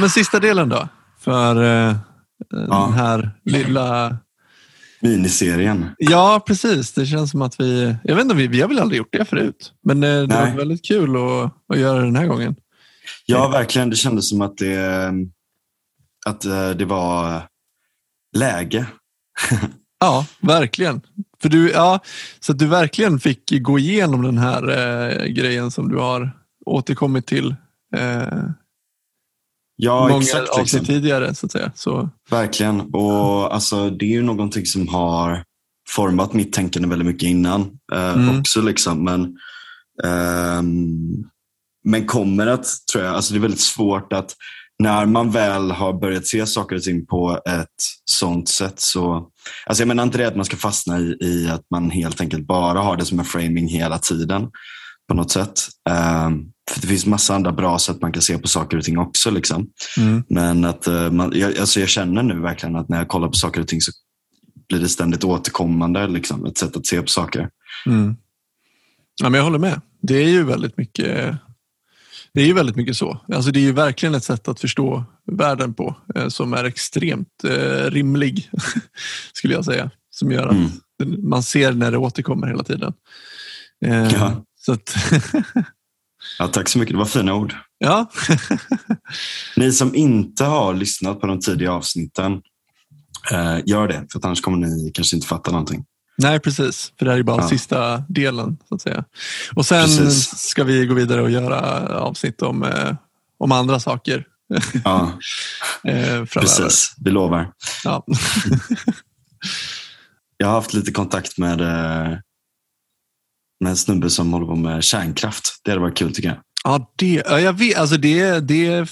Ja, men sista delen då. För eh, den här lilla... Miniserien. Ja, precis. Det känns som att vi... Jag vet inte, vi, vi har väl aldrig gjort det förut. Men eh, det var väldigt kul att, att göra det den här gången. Ja, verkligen. Det kändes som att det, att eh, det var läge. Ja, verkligen. För du, ja, så att du verkligen fick gå igenom den här eh, grejen som du har återkommit till eh, Ja, många exakt. avsnitt Liksom. tidigare. Så att säga. Så, Verkligen. Och alltså, det är ju någonting som har format mitt tänkande väldigt mycket innan eh, Mm. också. Liksom. Men, ehm, men kommer att, tror jag, alltså det är väldigt svårt att när man väl har börjat se saker och ting på ett sånt sätt så, alltså jag menar inte det att man ska fastna i, i att man helt enkelt bara har det som en framing hela tiden på något sätt. Ehm, för det finns massa andra bra sätt man kan se på saker och ting också. Liksom. mm. Men att eh, man, jag, alltså jag känner nu verkligen att när jag kollar på saker och ting så blir det ständigt återkommande. Liksom, ett sätt att se på saker. Mm. Ja, men jag håller med. Det är ju väldigt mycket det är ju väldigt mycket så. Alltså det är ju verkligen ett sätt att förstå världen på eh, som är extremt eh, rimlig, skulle jag säga. Som gör att Mm. man ser när det återkommer hela tiden. Eh, Ja. Så att, Ja, tack så mycket, det var fina ord. ja. Ni som inte har lyssnat på de tidiga avsnitten, eh, gör det. För annars kommer ni kanske inte fatta någonting. Nej, precis. För det här är bara Ja. sista delen. så att säga. Och sen Precis. ska vi gå vidare och göra avsnitt om, eh, om andra saker Ja, eh, precis. Vi lovar. Ja. Jag har haft lite kontakt med, med en snubbe som håller på med kärnkraft. Det hade varit kul tycker jag. Ja, det, ja, jag vet, alltså det, det är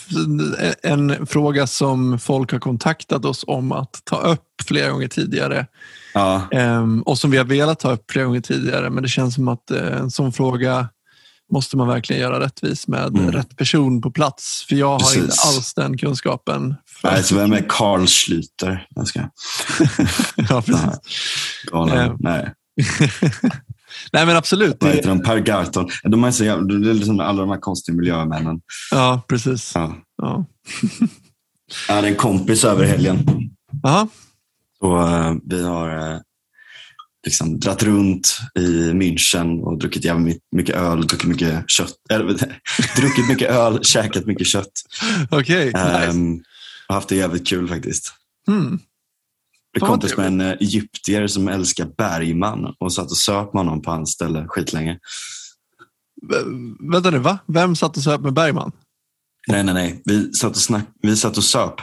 en fråga som folk har kontaktat oss om att ta upp flera gånger tidigare. Ja, Ehm, och som vi har velat ta upp flera gånger tidigare. Men det känns som att eh, en sån fråga måste man verkligen göra rättvis med Mm. rätt person på plats. För jag har Precis. inte alls den kunskapen. För, Nej, så vem är Carl Schlüter? Jag ska. ja, precis. Eh. Nej. Nej men absolut. Vad heter de? Per Garton. De är så jävla, det är liksom alla de här konstiga miljömännen. ja, precis. Ja. Ja. Jag hade en kompis över helgen. Aha. Så, eh, vi har eh, liksom dratt runt i München och druckit jävligt my- mycket öl, druckit mycket kött. Eller, druckit mycket öl, käkat mycket kött. Okej, nice. Ehm, och haft det jävligt kul faktiskt. Mm. Vad kompis med en eh, egyptier som älskar Bergman och satt och söp med honom på hans ställe skitlänge. V- Vänta nu, va? Vem satt och söp med Bergman? Nej, nej, nej. Vi satt och, snack, vi satt och söp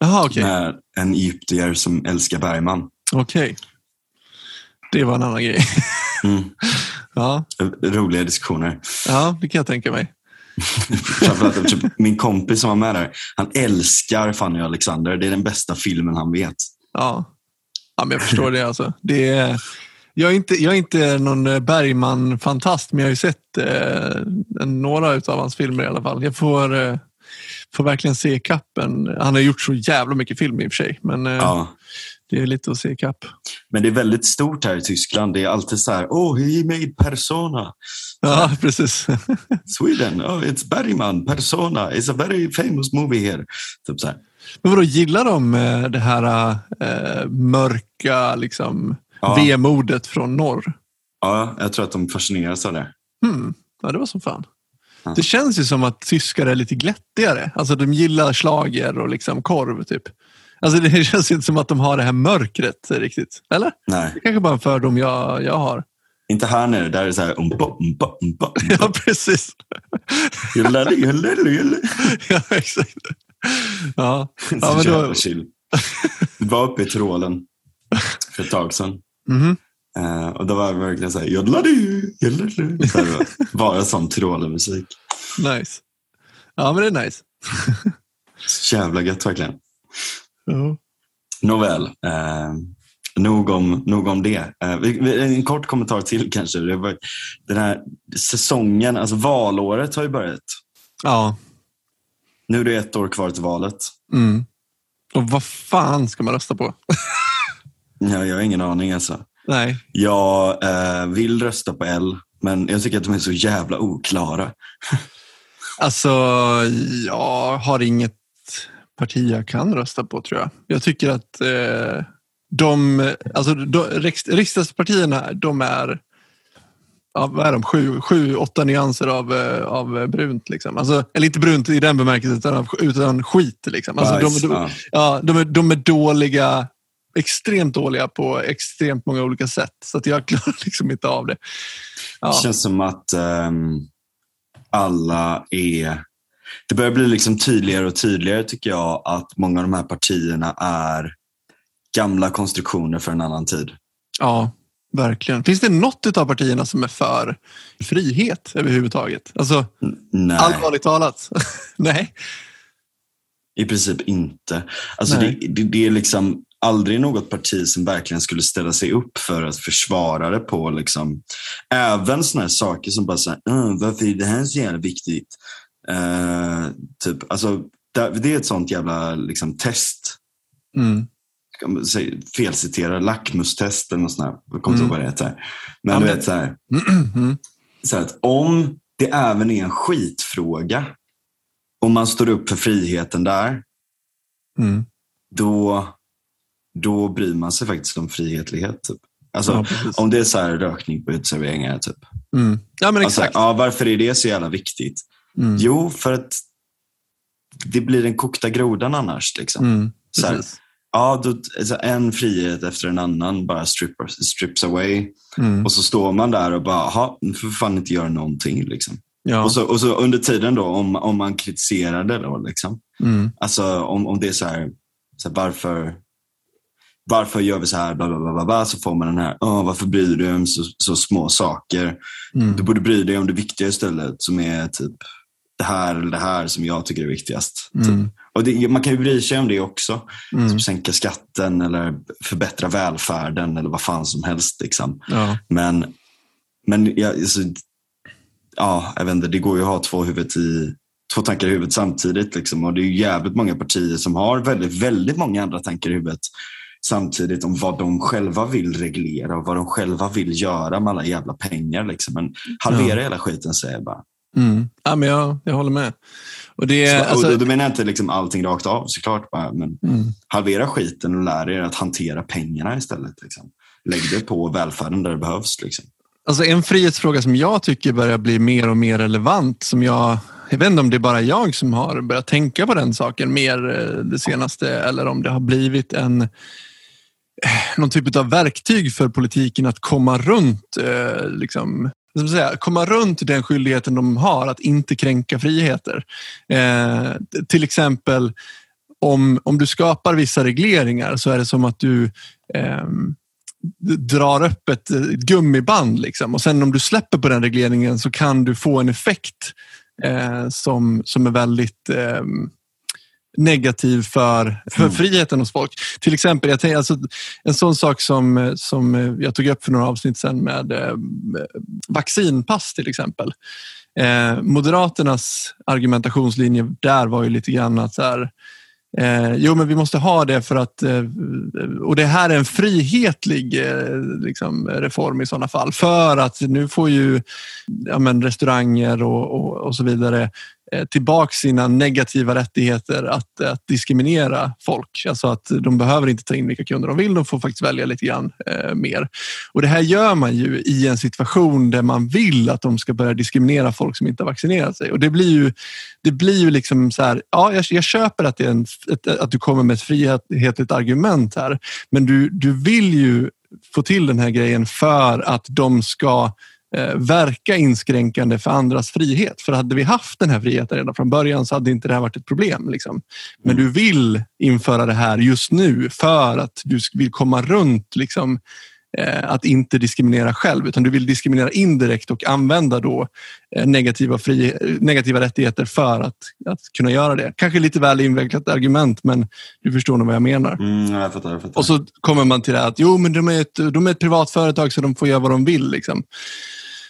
Jaha, okej. med en egyptier som älskar Bergman. Okej. Det var en annan grej. Mm. ja, Roliga diskussioner. ja, det kan jag tänka mig. Framförallt eftersom min kompis som var med där, han älskar Fanny och Alexander. Det är den bästa filmen han vet. Ja, ja men jag förstår det. Alltså. det är, jag, är inte, jag är inte någon eh, Bergman-fantast, men jag har ju sett eh, några av hans filmer i alla fall. Jag får, eh, får verkligen se kappen. Han har gjort så jävla mycket film i och för sig, men eh, Ja. det är lite att se kapp. Men det är väldigt stort här i Tyskland. Det är alltid så här, oh, he made Persona. Ja, precis. Sweden, oh, it's Bergman, Persona, it's a very famous movie here. Typ så här. Men vadå, gillar de eh, det här eh, mörka liksom, Ja. vemodet från norr? Ja, jag tror att de fascineras av det. Hmm. Ja, det var som fan. Ja. Det känns ju som att tyskar är lite glättigare. Alltså de gillar slager och liksom korv typ. Alltså det känns inte som att de har det här mörkret riktigt. Eller? Nej, Det kanske bara är en fördom jag, jag har. inte här nere. Där är det så här, umpa, umpa, umpa, Ja, precis. umpa. Ja, ja, exakt. Ja, ja men då... chill. Vi var uppe i trålen för ett tag sedan. Mhm. Eh, och då var det verkligen så här, jodladu, jodladu. Så här, Bara sån trålemusik. Nice. Ja, men det är nice. Så jävla gött verkligen. Ja. Nåväl, eh, nog, om, nog om det. Vi, vi, en kort kommentar till kanske. Det var, den här säsongen, alltså valåret har ju börjat. ja. Nu är det ett år kvar till valet. Mm. Och vad fan ska man rösta på? Ja, jag har ingen aning alltså. Nej. Jag eh, vill rösta på L, men jag tycker att de är så jävla oklara. Alltså, jag har inget parti jag kan rösta på tror jag. Jag tycker att eh, de, alltså, de, riksdagspartierna, de är ja, vad är de, sju, sju, åtta nyanser av, eh, av brunt. Liksom. Alltså, eller inte brunt i den bemärkelsen, utan, utan skit. Liksom. Alltså, de, de, ja, de, är, de är dåliga, extremt dåliga på extremt många olika sätt. Så att jag klarar liksom inte av det. Ja. Det känns som att um, alla är... Det börjar bli liksom tydligare och tydligare tycker jag att många av de här partierna är gamla konstruktioner för en annan tid. Ja, Verkligen. Finns det något av partierna som är för frihet överhuvudtaget? Alltså, Nej. allvarligt talat? Nej. I princip inte. Alltså det, det, det, är liksom aldrig något parti som verkligen skulle ställa sig upp för att försvara det på liksom, även sådana saker som bara säger varför är det här så jävla viktigt? Uh, typ, alltså, det, är ett sånt jävla liksom, test. Mm felcitera, lackmustest eller något sånt där. Jag kommer inte ihåg vad det heter. Men ja, du vet så här, mm. så att om det även är en skitfråga och man står upp för friheten där, mm. då, då bryr man sig faktiskt om frihetlighet. Typ. Alltså, ja, om det är så här rökning på uteserveringar. Typ. Mm. Ja, men alltså, exakt. ja, varför är det så jävla viktigt? Mm. Jo, för att det blir den kokta grodan annars. Liksom. Mm, så här, Ja, då, alltså en frihet efter en annan bara stripper, strips away. Mm. Och så står man där och bara, nu får fan inte göra någonting. Liksom. Ja. Och, så, och så under tiden då, om, om man kritiserar det då, liksom. Mm. Alltså om, om det är så här, så här, varför, varför gör vi så här, bla, bla, bla, bla, så får man den här, oh, varför bryr du dig om så, så små saker? Mm. Du borde bry dig om det viktiga istället, som är typ det här eller det här som jag tycker är viktigast. Typ. Och det, man kan ju bry sig om det också. Mm. Som sänka skatten eller förbättra välfärden eller vad fan som helst. Liksom. Ja. Men, men ja, alltså, ja, jag vet inte, det går ju att ha två, huvudet i, två tankar i huvudet samtidigt. Liksom. Och det är jävligt många partier som har väldigt, väldigt många andra tankar i huvudet samtidigt om vad de själva vill reglera och vad de själva vill göra med alla jävla pengar. Liksom. Men halvera ja. hela skiten säger jag bara. Mm. Ja, men jag, jag håller med. Och det, så, alltså... och då menar jag inte liksom allting rakt av såklart. Bara, men mm. Halvera skiten och lär er att hantera pengarna istället. Liksom. Lägg det på välfärden där det behövs. Liksom. Alltså en frihetsfråga som jag tycker börjar bli mer och mer relevant. Som jag, jag vet inte om det är bara jag som har börjat tänka på den saken mer eh, det senaste eller om det har blivit en eh, någon typ av verktyg för politiken att komma runt eh, liksom, som säga, komma runt den skyldigheten de har att inte kränka friheter. Eh, till exempel om, om du skapar vissa regleringar så är det som att du eh, drar upp ett, ett gummiband liksom. och sen om du släpper på den regleringen så kan du få en effekt eh, som, som är väldigt eh, negativ för, för mm. friheten hos folk. Till exempel, jag tänkte, alltså, en sån sak som, som jag tog upp för några avsnitt sedan med eh, vaccinpass till exempel. Eh, Moderaternas argumentationslinje där var ju lite grann att så här, Eh, jo, men vi måste ha det för att... Eh, och det här är en frihetlig eh, liksom, reform i sådana fall. För att nu får ju ja, men, restauranger och, och, och så vidare Eh, tillbaka sina negativa rättigheter att, att, diskriminera folk. Alltså att de behöver inte ta in vilka kunder de vill, de får faktiskt välja lite grann eh, mer. Och det här gör man ju i en situation där man vill att de ska börja diskriminera folk som inte har vaccinerat sig. Och det blir ju, det blir ju liksom så här, ja, jag, jag köper att, det är en, ett, att du kommer med ett frihetligt argument här, men du, du vill ju få till den här grejen för att de ska verka inskränkande för andras frihet. För hade vi haft den här friheten redan från början så hade inte det här varit ett problem. Liksom. Men mm. du vill införa det här just nu för att du vill komma runt liksom, eh, att inte diskriminera själv utan du vill diskriminera indirekt och använda då eh, negativa, fri, negativa rättigheter för att, att kunna göra det. Kanske lite väl invecklat argument men du förstår nog vad jag menar. Mm, jag fattar, jag fattar. Och så kommer man till det att jo, men de är ett, de är ett privat företag så de får göra vad de vill. Liksom.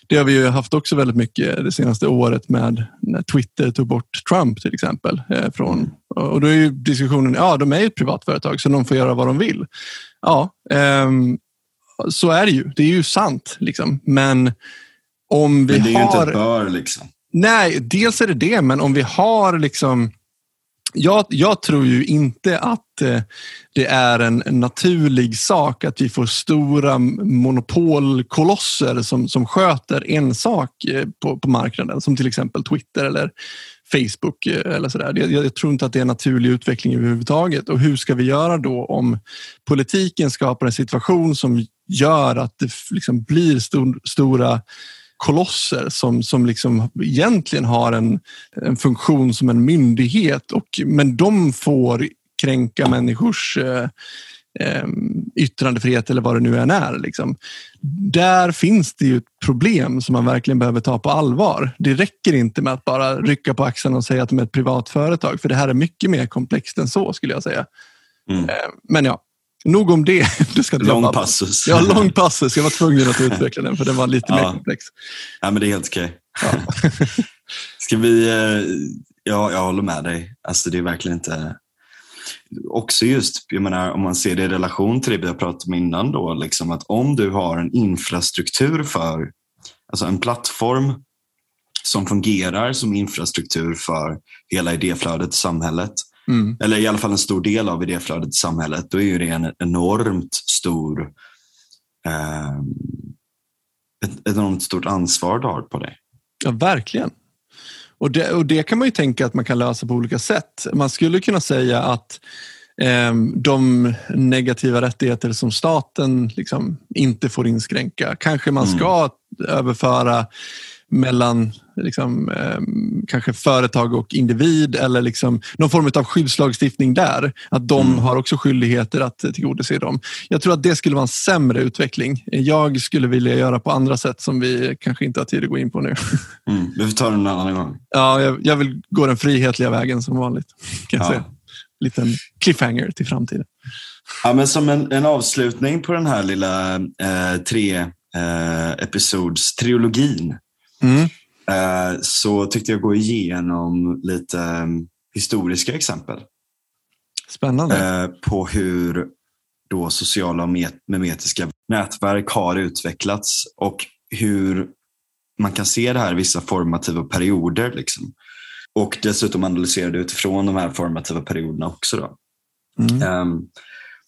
Det har vi ju haft också väldigt mycket det senaste året med när Twitter tog bort Trump till exempel. Eh, från, och då är ju diskussionen, ja de är ju ett privat företag så de får göra vad de vill. Ja, um, så är det ju. Det är ju sant. Liksom. Men om vi har... Men det är har... ju inte ett bör liksom. Nej, dels är det det, men om vi har liksom jag, jag tror ju inte att eh, det är en naturlig sak att vi får stora monopolkolosser som, som sköter en sak eh, på, på marknaden, som till exempel Twitter eller Facebook eh, eller sådär. Jag, jag tror inte att det är en naturlig utveckling överhuvudtaget. Och hur ska vi göra då om politiken skapar en situation som gör att det liksom blir stor, stora kolosser som, som liksom egentligen har en, en funktion som en myndighet, och, men de får kränka människors eh, eh, yttrandefrihet eller vad det nu än är. Liksom. Där finns det ju ett problem som man verkligen behöver ta på allvar. Det räcker inte med att bara rycka på axeln och säga att de är ett privat företag, för det här är mycket mer komplext än så skulle jag säga. Mm. Eh, men ja, Nog om det. det ska lång passus. Ja, lång passus. Jag var tvungen att utveckla den för den var lite ja. mer komplex. Ja, men det är helt okej. Ja. ska vi... Eh, ja, jag håller med dig. Alltså, det är verkligen inte... Också just, jag menar, om man ser det i relation till det vi har pratat om innan, då, liksom att om du har en infrastruktur för, alltså en plattform som fungerar som infrastruktur för hela idéflödet i samhället, Mm. Eller i alla fall en stor del av idéflödet i samhället. Då är ju det en enormt stor eh, ett, enormt stort ansvar du har på dig. Ja, verkligen. Och det, och det kan man ju tänka att man kan lösa på olika sätt. Man skulle kunna säga att eh, de negativa rättigheter som staten liksom inte får inskränka, kanske man ska mm. överföra mellan liksom, eh, kanske företag och individ eller liksom någon form av skyddslagstiftning där. Att de mm. har också skyldigheter att tillgodose dem. Jag tror att det skulle vara en sämre utveckling. Jag skulle vilja göra på andra sätt som vi kanske inte har tid att gå in på nu. Mm. Vi får ta det en annan gång. Ja, jag, jag, vill gå den frihetliga vägen som vanligt. Kan jag ja. säga. Liten cliffhanger till framtiden. Ja, men som en, en avslutning på den här lilla eh, tre eh, episods trilogin Mm. Eh, så tyckte jag gå igenom lite mm, historiska exempel. Spännande. Eh, på hur då sociala och memetiska nätverk har utvecklats och hur man kan se det här i vissa formativa perioder. Liksom. Och dessutom analysera det utifrån de här formativa perioderna också. Då. Mm. Um,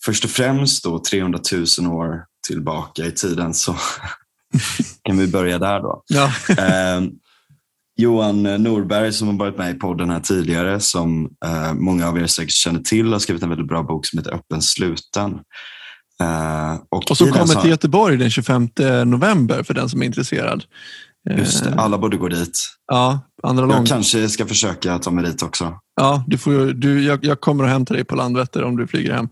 först och främst då 300 000 år tillbaka i tiden så kan vi börja där då? Ja. eh, Johan Norberg som har varit med i podden här tidigare, som eh, många av er säkert känner till, har skrivit en väldigt bra bok som heter Öppen sluten. Eh, och, och som kommer så... till Göteborg den 25 november för den som är intresserad. Just det, alla borde gå dit. Ja, andra. Jag kanske ska försöka ta mig dit också. Ja, du får, du, jag, jag kommer att hämta dig på Landvetter om du flyger hem.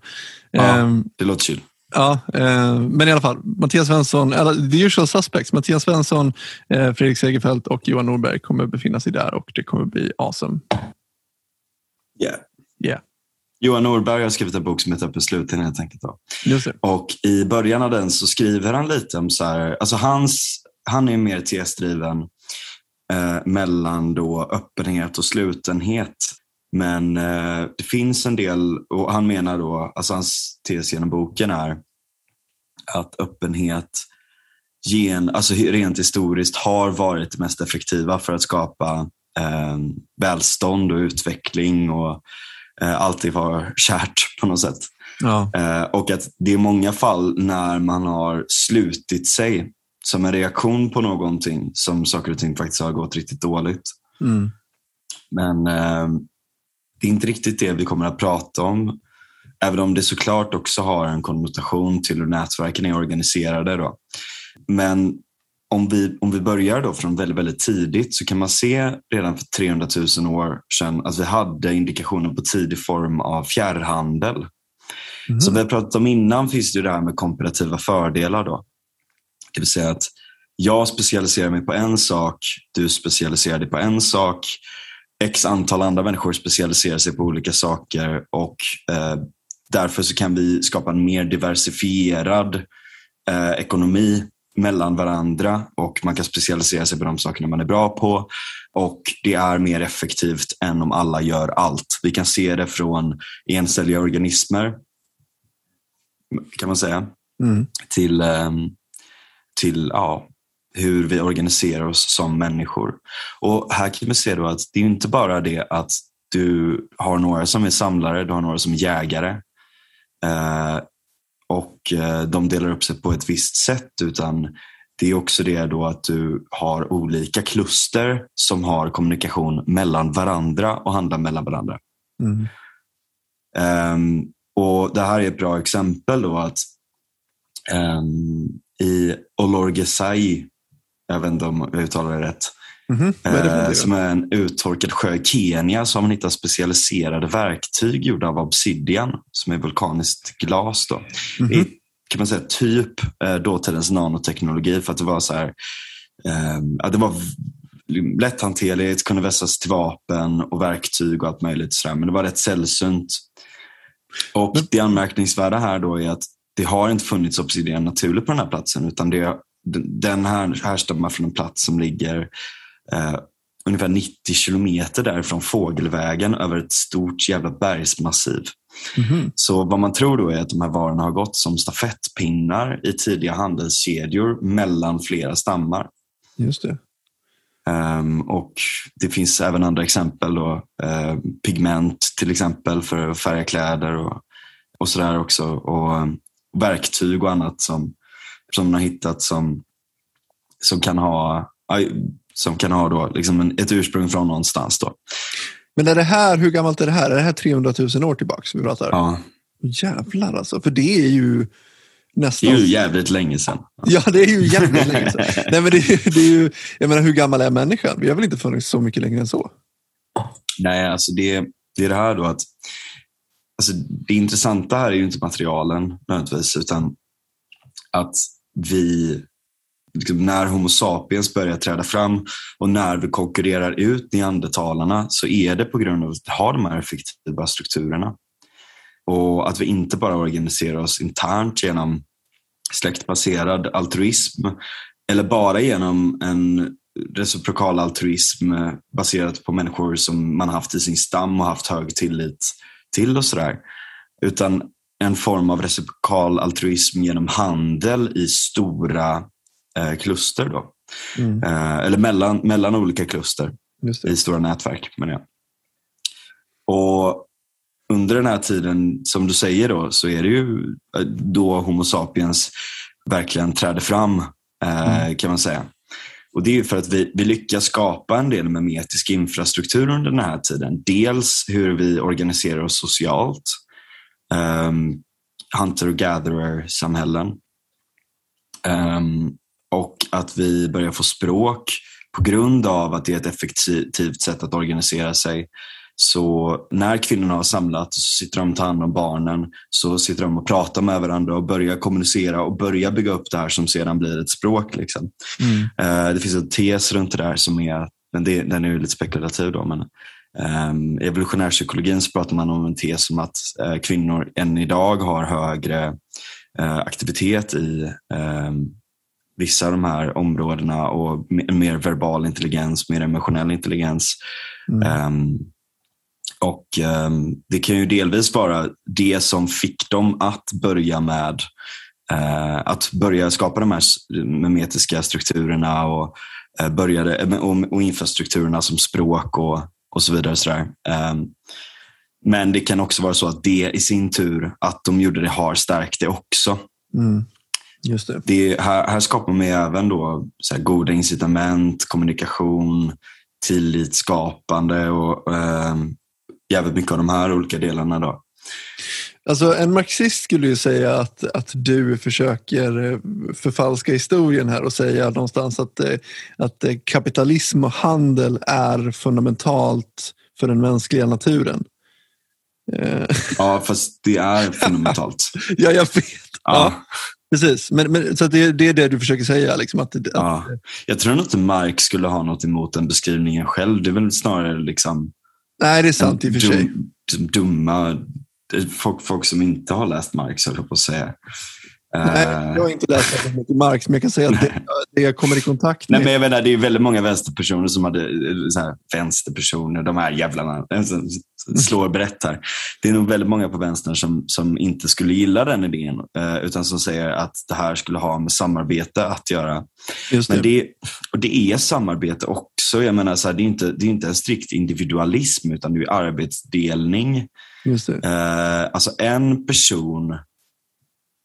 Ja, um, det låter chill. Ja, eh, men i alla fall. Mattias Svensson, eller the usual suspects. Mattias Svensson, eh, Fredrik Segerfeldt och Johan Norberg kommer befinna sig där och det kommer bli awesome. Yeah. Yeah. Johan Norberg har skrivit en bok som heter På sluten helt enkelt. Då. Och i början av den så skriver han lite om så här, alltså hans, han är mer tesdriven eh, mellan då öppenhet och slutenhet. Men eh, det finns en del, och han menar då, alltså hans tes genom boken är att öppenhet gen, alltså rent historiskt har varit det mest effektiva för att skapa eh, välstånd och utveckling och eh, alltid vara kärt på något sätt. Ja. Eh, och att det är många fall när man har slutit sig som en reaktion på någonting som saker och ting faktiskt har gått riktigt dåligt. Mm. Men eh, det är inte riktigt det vi kommer att prata om. Även om det såklart också har en konnotation till hur nätverken är organiserade. Då. Men om vi, om vi börjar då från väldigt, väldigt tidigt så kan man se redan för 300 000 år sedan att vi hade indikationer på tidig form av fjärrhandel. Mm. Som vi har pratat om innan finns det ju det här med komparativa fördelar. Då. Det vill säga att jag specialiserar mig på en sak, du specialiserar dig på en sak x antal andra människor specialiserar sig på olika saker och eh, därför så kan vi skapa en mer diversifierad eh, ekonomi mellan varandra och man kan specialisera sig på de sakerna man är bra på och det är mer effektivt än om alla gör allt. Vi kan se det från encelliga organismer kan man säga mm. till, eh, till ja, hur vi organiserar oss som människor. Och här kan vi se då att det är inte bara det att du har några som är samlare, du har några som är jägare. Eh, och eh, de delar upp sig på ett visst sätt utan det är också det då att du har olika kluster som har kommunikation mellan varandra och handlar mellan varandra. Mm. Um, och Det här är ett bra exempel då att um, i Olorgesai, jag vet inte om jag uttalar det rätt, Mm -hmm. som är en uttorkad sjö i Kenya så har man hittat specialiserade verktyg gjorda av obsidian som är vulkaniskt glas. Då. Mm -hmm. I, kan man säga typ eh, dåtidens nanoteknologi för att det var så här, eh, det var lätthanterligt, kunde vässas till vapen och verktyg och allt möjligt. Så där. Men det var rätt sällsynt. Och det anmärkningsvärda här då är att det har inte funnits obsidian naturligt på den här platsen utan det, den här härstammar från en plats som ligger eh, ungefär 90 kilometer därifrån fågelvägen över ett stort jävla bergsmassiv. Mm -hmm. Så vad man tror då är att de här varorna har gått som stafettpinnar i tidiga handelskedjor mellan flera stammar. Just det. Um, och Det finns även andra exempel. Då, uh, pigment till exempel för att färga kläder och, och sådär också. Och um, verktyg och annat som, som man har hittat som, som kan ha som kan ha då liksom en, ett ursprung från någonstans. Då. Men är det här, hur gammalt är det här? Är det här 300 000 år tillbaka vi pratar? Ja. Jävlar alltså, för det är ju nästan... Det är ju jävligt länge sedan. Ja, det är ju jävligt länge sedan. Nej, men det, det är ju, jag menar, hur gammal är människan? Vi har väl inte funnits så mycket längre än så? Nej, alltså det, det är det här då att alltså det intressanta här är ju inte materialen nödvändigtvis, utan att vi liksom när Homo sapiens börjar träda fram och när vi konkurrerar ut neandertalarna så är det på grund av att vi har de här effektiva strukturerna. Och att vi inte bara organiserar oss internt genom släktbaserad altruism eller bara genom en reciprokal altruism baserat på människor som man haft i sin stam och haft hög tillit till och sådär. Utan en form av reciprokal altruism genom handel i stora eh, kluster. Då. Mm. Eh, eller mellan, mellan olika kluster i stora nätverk. Men ja. Och under den här tiden, som du säger, då, så är det ju eh, då Homo sapiens verkligen träder fram, eh, mm. kan man säga. Och Det är för att vi, vi lyckas skapa en del memetisk infrastruktur under den här tiden. Dels hur vi organiserar oss socialt, um, hunter och gatherer-samhällen. Um, och att vi börjar få språk på grund av att det är ett effektivt sätt att organisera sig. Så när kvinnorna har samlat så sitter de och tar hand om barnen, så sitter de och pratar med varandra och börjar kommunicera och börjar bygga upp det här som sedan blir ett språk. Liksom. Mm. Eh, det finns en tes runt det där som är, men det, den är ju lite spekulativ då, men i evolutionärpsykologin så pratar man om en tes om att uh, kvinnor än idag har högre uh, aktivitet i um, vissa av de här områdena och mer verbal intelligens, mer emotionell intelligens. Mm. Um, och Det kan ju delvis vara det som fick dem att börja med uh, att börja skapa de här memetiska strukturerna och, började, eh, och infrastrukturerna som språk och, och så vidare. Så um, men det kan också vara så att det i sin tur, att de gjorde det, har stärkt det också. Mm. Just det. det här, här, skapar man även då så här, goda incitament, kommunikation, tillitsskapande och eh, jävligt mycket av de här olika delarna. Då. Alltså en marxist skulle ju säga att, att du försöker eh, förfalska historien här och säga någonstans att, eh, att eh, kapitalism och handel är fundamentalt för den mänskliga naturen. Ja, fast det är fundamentalt. ja, jag vet. Ja. ja. Precis, men, men, så det, det, är det du försöker säga? Liksom, att, att, ja. Jag tror inte Mark skulle ha något emot den beskrivningen själv. Det är väl snarare liksom... Nej, det är sant i och för sig. Dum, dumma folk, folk som inte har läst Marx, höll jag på att säga. Nej, jag har inte läst mycket Marx, men jag kan säga att det, jag kommer i kontakt Nej, med. men jag menar, det är väldigt många vänsterpersoner som hade, eh, så här, vänsterpersoner, de här jävlarna, eh, slår brett här. Det är nog väldigt många på vänstern som, som inte skulle gilla den idén, eh, utan som säger att det här skulle ha med samarbete att göra. Just det. Men det, och det är samarbete också. Jag menar, så här, det, är inte, det är inte en strikt individualism, utan det är arbetsdelning. Just det. Eh, alltså en person,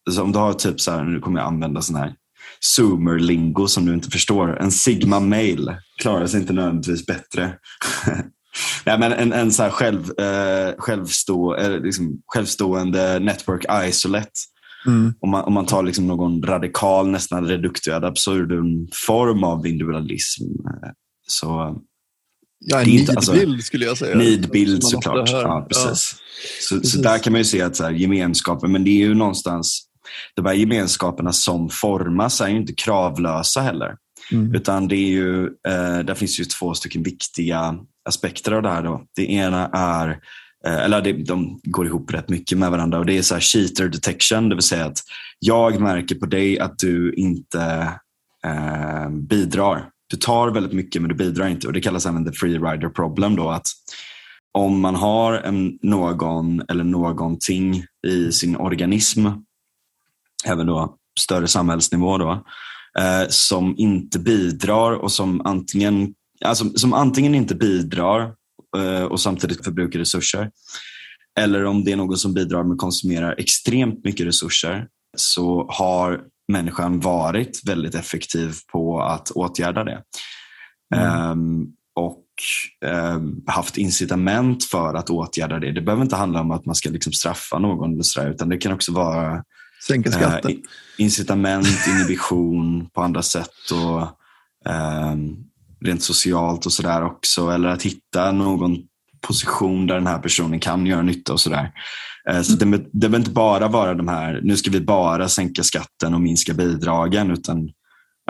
alltså om du har typ så här, nu kommer jag använda sån här zoomer-lingo som du inte förstår. En sigma mail klarar sig inte nödvändigtvis bättre. Nej, men en, en så här själv, eh, självstå, eh, liksom självstående network isolate. Mm. Om man, om man tar liksom någon radikal, nästan reductio ad absurdum form av individualism. eh, Så Ja, en inte- alltså, nidbild skulle jag säga. Nidbild såklart. Ja, precis. Så, precis. så där kan man ju se att så här, gemenskapen, men det är ju någonstans, de här gemenskaperna som formas är ju inte kravlösa heller. Mm. Utan det är ju, eh, där finns ju två stycken viktiga aspekter av det här. Då. Det ena är, eh, eller det, de går ihop rätt mycket med varandra och det är så här cheater detection, det vill säga att jag märker på dig att du inte eh, bidrar. Du tar väldigt mycket men du bidrar inte och det kallas även the free rider problem. Då, att om man har en, någon eller någonting i sin organism, även då större samhällsnivå, då, eh, som inte bidrar och som antingen, alltså, som antingen inte bidrar eh, och samtidigt förbrukar resurser. Eller om det är någon som bidrar men konsumerar extremt mycket resurser så har människan varit väldigt effektiv på att åtgärda det. Mm. Ehm, och ehm, haft incitament för att åtgärda det. Det behöver inte handla om att man ska liksom straffa någon eller så där, utan det kan också vara Sänka skatten. Eh, i- incitament, inhibition på andra sätt och ehm, rent socialt och sådär också. Eller att hitta någon position där den här personen kan göra nytta och sådär. Eh, så det, det behöver inte bara vara de här, nu ska vi bara sänka skatten och minska bidragen, utan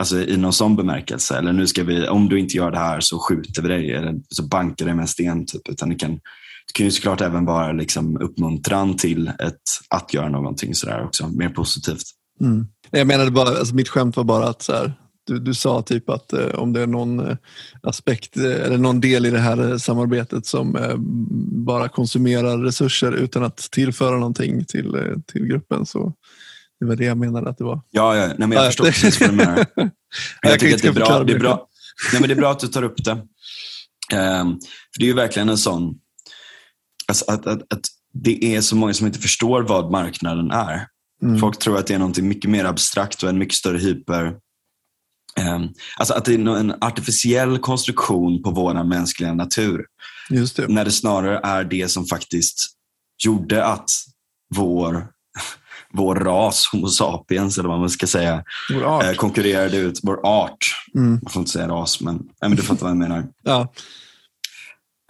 alltså, i någon sån bemärkelse. Eller nu ska vi, om du inte gör det här så skjuter vi dig, eller så bankar dig med en sten. Typ. Utan det kan, det kan ju såklart även vara liksom uppmuntran till ett, att göra någonting sådär också, mer positivt. Mm. Jag menade bara, alltså mitt skämt var bara att så här, du, du sa typ att eh, om det är någon eh, aspekt eh, eller någon del i det här samarbetet som bara konsumerar resurser utan att tillföra någonting till, till gruppen så det var det jag menade att det var. Ja, ja nej, men jag Ja, förstår precis vad du menar. Men Jag jag tycker att det är bra, det är bra, nej, men det är bra att du tar upp det. Ehm, för det är ju verkligen en sån, alltså att, att, att det är så många som inte förstår vad marknaden är. Mm. Folk tror att det är något mycket mer abstrakt och en mycket större hyper... ehm, alltså att det är en artificiell konstruktion på vår mänskliga natur. Det. När det snarare är det som faktiskt gjorde att vår, vår ras, Homo sapiens, eller vad man ska säga, eh, konkurrerade ut vår art. Mm. Man får inte säga ras, men, men du fattar vad jag menar. Ja.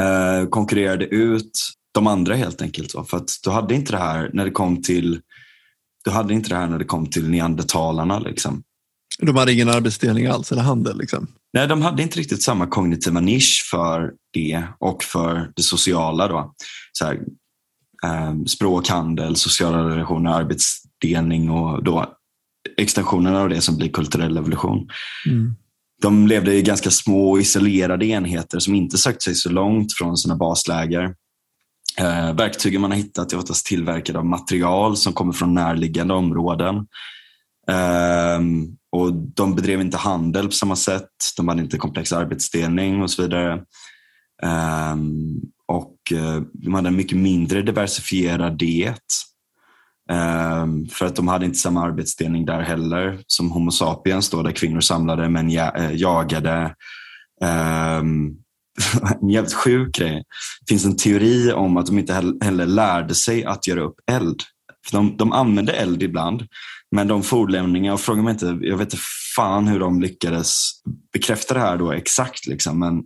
Eh, konkurrerade ut de andra helt enkelt. För att du hade inte det här när det kom till du hade inte det här när det kom till neandertalarna. Liksom. De hade ingen arbetsdelning alls eller handel. Liksom. Nej, de hade inte riktigt samma kognitiva nisch för det och för det sociala. Då. Så här, eh, språk, handel, sociala relationer, arbetsdelning och då extensionen av det som blir kulturell evolution. Mm. De levde i ganska små och isolerade enheter som inte sökte sig så långt från sina basläger. Eh, verktygen man har hittat är oftast tillverkade av material som kommer från närliggande områden. Ehm, och De bedrev inte handel på samma sätt. De hade inte komplex arbetsdelning och så vidare. Um, och eh, De hade en mycket mindre diversifierad diet. Um, för att de hade inte samma arbetsdelning där heller som Homo sapiens då, där kvinnor samlade män ja, äh, jagade. Um, en jävligt sjuk grej. Det finns en teori om att de inte heller lärde sig att göra upp eld. För de, de använde eld ibland, men de fornlämningar, och fråga mig inte, jag vet inte fan hur de lyckades bekräfta det här då exakt. Liksom, men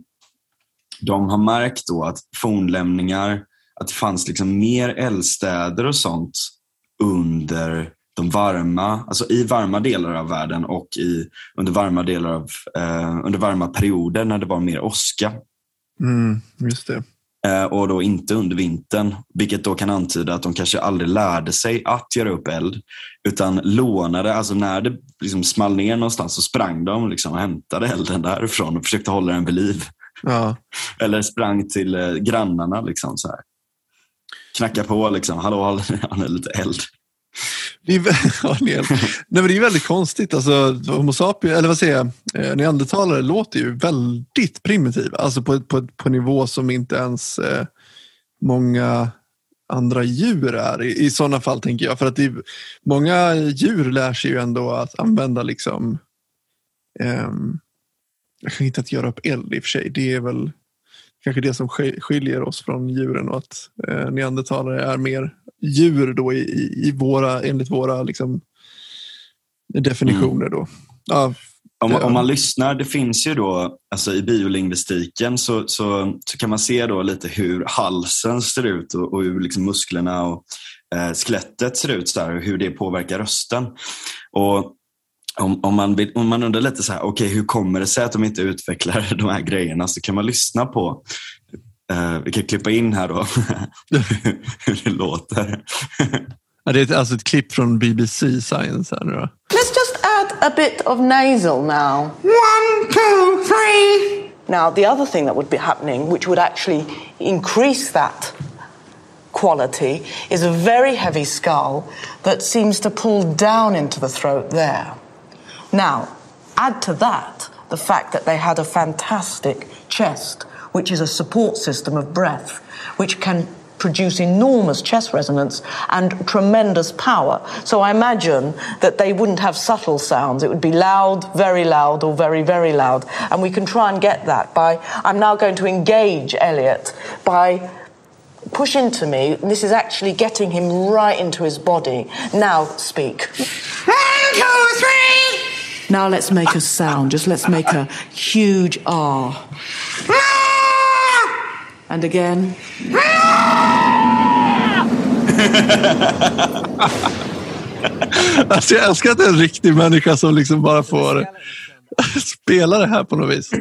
de har märkt då att fornlämningar, att det fanns liksom mer eldstäder och sånt under de varma, alltså i varma delar av världen och i, under, varma delar av, eh, under varma perioder när det var mer åska. Mm. Just det. Eh, och då inte under vintern. Vilket då kan antyda att de kanske aldrig lärde sig att göra upp eld. Utan lånade, alltså när det liksom small ner någonstans så sprang de liksom och hämtade elden därifrån och försökte hålla den vid liv. Ja. Eller sprang till eh, grannarna. Liksom, så här. Knacka på, liksom. hallå, han är lite eld. Det är, ja, nej, men det är väldigt konstigt. Alltså, homo sapiens, eller vad säger jag, eh, neandertalare låter ju väldigt primitiva. Alltså på, på, på nivå som inte ens eh, många andra djur är. I, i sådana fall tänker jag. För att det, många djur lär sig ju ändå att använda liksom eh, jag kan inte att göra upp eld i och för sig. Det är väl kanske det som skiljer oss från djuren och att eh, neandertalare är mer djur då i, i våra, enligt våra liksom, definitioner. Då. Ja, om, om, man lyssnar, det finns ju då, alltså i biolingvistiken så, så, så kan man se då lite hur halsen ser ut och, och hur liksom musklerna och eh, skelettet ser ut så där, och hur det påverkar rösten. Och om, om, man, om man undrar lite så här, okej okay, hur kommer det sig att de inte utvecklar de här grejerna så kan man lyssna på Uh, vi kan klippa in här då hur det låter. ja, det är alltså ett klipp från BBC Science här nu då. Let's just add a bit of nasal now. One, two, three. Now the other thing that would be happening which would actually increase that quality is a very heavy skull that seems to pull down into the throat there. Now, add to that the fact that they had a fantastic chest which is a support system of breath, which can produce enormous chest resonance and tremendous power. So I imagine that they wouldn't have subtle sounds. It would be loud, very loud, or very, very loud. And we can try and get that by. I'm now going to engage Elliot by push into me. This is actually getting him right into his body. Now speak. One, two, three. Now let's make a sound. Just let's make a huge R. And again. alltså jag älskar att det är en riktig människa som liksom bara får spela det här på något vis.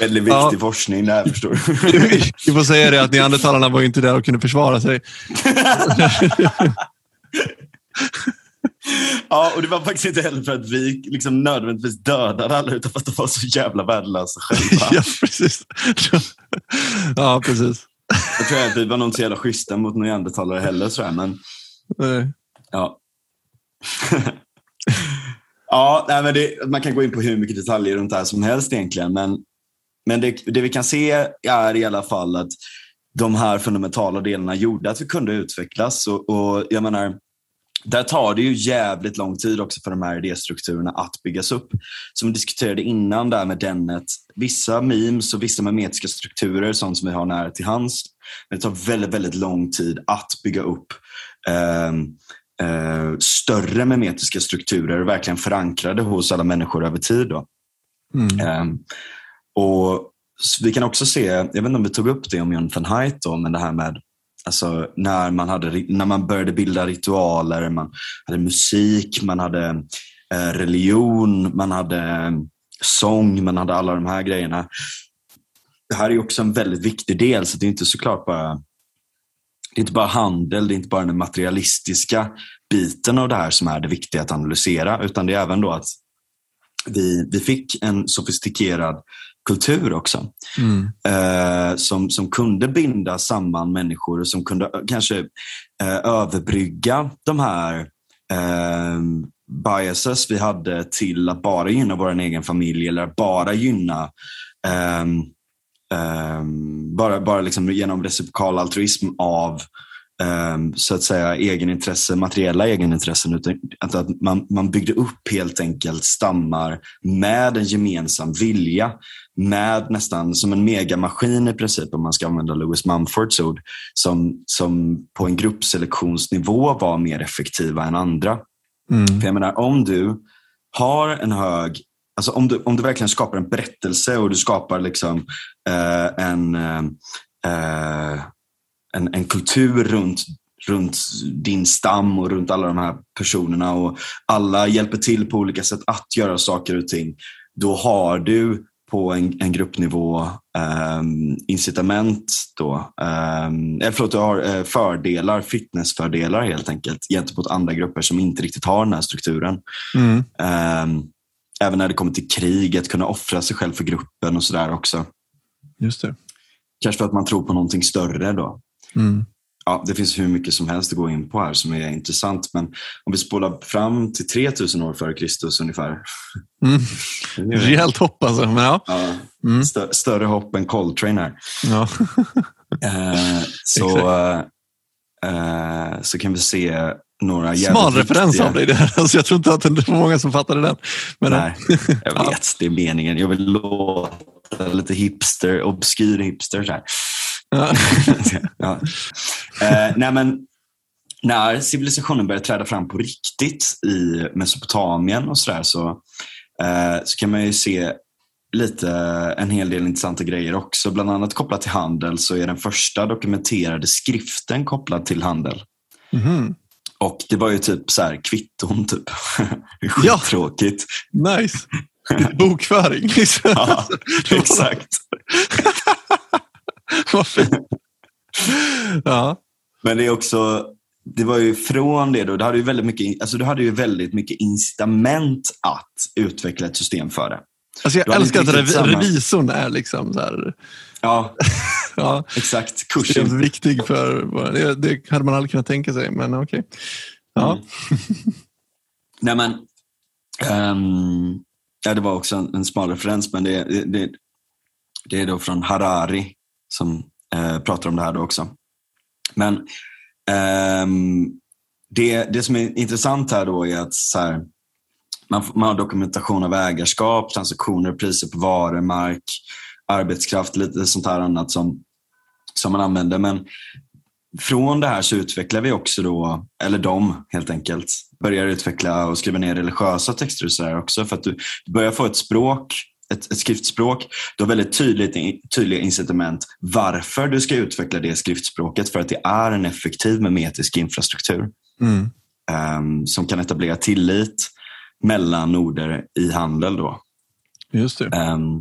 Väldigt viktig ja. forskning där förstår du. Vi får säga det att neandertalarna var inte där och kunde försvara sig. Ja, och det var faktiskt inte heller för att vi liksom nödvändigtvis dödade alla utan för att de var så jävla värdelösa själva. ja, precis. ja, precis. Jag tror att vi var inte så jävla schyssta mot neandertalare heller, jag. Men... Nej. Ja. ja, nej, men det, man kan gå in på hur mycket detaljer runt det här som helst egentligen. Men, men det, det vi kan se är i alla fall att de här fundamentala delarna gjorde att vi kunde utvecklas. Och, och jag menar, där tar det ju jävligt lång tid också för de här idéstrukturerna att byggas upp. Som vi diskuterade innan där med Dennet, vissa memes och vissa memetiska strukturer, sånt som vi har nära till hands, det tar väldigt, väldigt lång tid att bygga upp eh, eh, större memetiska strukturer, verkligen förankrade hos alla människor över tid. Då. Mm. Eh, och vi kan också se, jag vet inte om vi tog upp det om Jonathan Haidt, då, men det här med Alltså när man, hade, när man började bilda ritualer, man hade musik, man hade eh, religion, man hade mm, sång, man hade alla de här grejerna. Det här är också en väldigt viktig del, så det är inte såklart bara det är inte bara handel, det är inte bara den materialistiska biten av det här som är det viktiga att analysera, utan det är även då att vi, vi fick en sofistikerad kultur också. Mm. Eh, som, som kunde binda samman människor och som kunde kanske eh, överbrygga de här eh, biases vi hade till att bara gynna vår egen familj eller bara gynna ehm, ehm, bara, bara liksom genom reciprokal altruism av um, så att säga egenintresse, materiella egenintressen. Utan att man, man byggde upp helt enkelt stammar med en gemensam vilja. Med nästan som en megamaskin i princip, om man ska använda Lewis Mumfords ord, som, som på en gruppselektionsnivå var mer effektiva än andra. Mm. För jag menar, om du har en hög Alltså om, du, om du verkligen skapar en berättelse och du skapar liksom, eh, en, eh, en, en kultur runt, runt din stam och runt alla de här personerna och alla hjälper till på olika sätt att göra saker och ting. Då har du på en, en gruppnivå um, incitament då, um, eller förlåt, du har uh, fördelar, fitnessfördelar helt enkelt gentemot andra grupper som inte riktigt har den här strukturen. Mm. Um, även när det kommer till krig, att kunna offra sig själv för gruppen och sådär också. Just det. Kanske för att man tror på någonting större då. Mm. Ja, det finns hur mycket som helst att gå in på här som är intressant. Men om vi spolar fram till 3000 år före Kristus ungefär. Mm. Rejält hopp alltså. Men ja. Ja, Mm. stö- större hopp än Coltrane här. ja. Eh, så, eh, så kan vi se några Smal referens av dig där. Alltså, jag tror inte att det var många som fattade den. Men, Nej, jag Ja. vet. Det är meningen. Jag vill låta lite hipster, obskyr hipster. Så här. Ja. eh, nej, men när civilisationen började träda fram på riktigt i Mesopotamien och sådär så, eh, så kan man ju se lite en hel del intressanta grejer också. Bland annat kopplat till handel så är den första dokumenterade skriften kopplad till handel. Mhm. Och det var ju typ så här kvitton typ. Ja. Nice. Bokföring. Ja, exakt. Vad fint. Ja. Men det är också, det var ju från det då, du hade ju väldigt mycket, alltså du hade ju väldigt mycket incitament att utveckla ett system för det. Alltså jag älskar att revi- samma- revisorn är liksom så här, Ja, ja, exakt. Kursen. viktig för det, det hade man aldrig kunnat tänka sig. Men okej. Ja. Mm. Nej men, ehm, ja, det var också en, en smal referens, men det, det, det, det är då från Harari som eh, pratar om det här då också. Men eh, det, det som är intressant här då är att så här, man, man har dokumentation av ägarskap, transaktioner, priser på varor, mark, arbetskraft, lite sånt här annat som, som man använder. Men från det här så utvecklar vi också då, eller de helt enkelt, börjar utveckla och skriva ner religiösa texter och sådär också. För att du, du börjar få ett språk, ett, ett skriftspråk. Du har väldigt tydligt, tydliga incitament varför du ska utveckla det skriftspråket. För att det är en effektiv memetisk infrastruktur Mm. ehm, som kan etablera tillit mellan noder i handel. Då. Just. Ehm,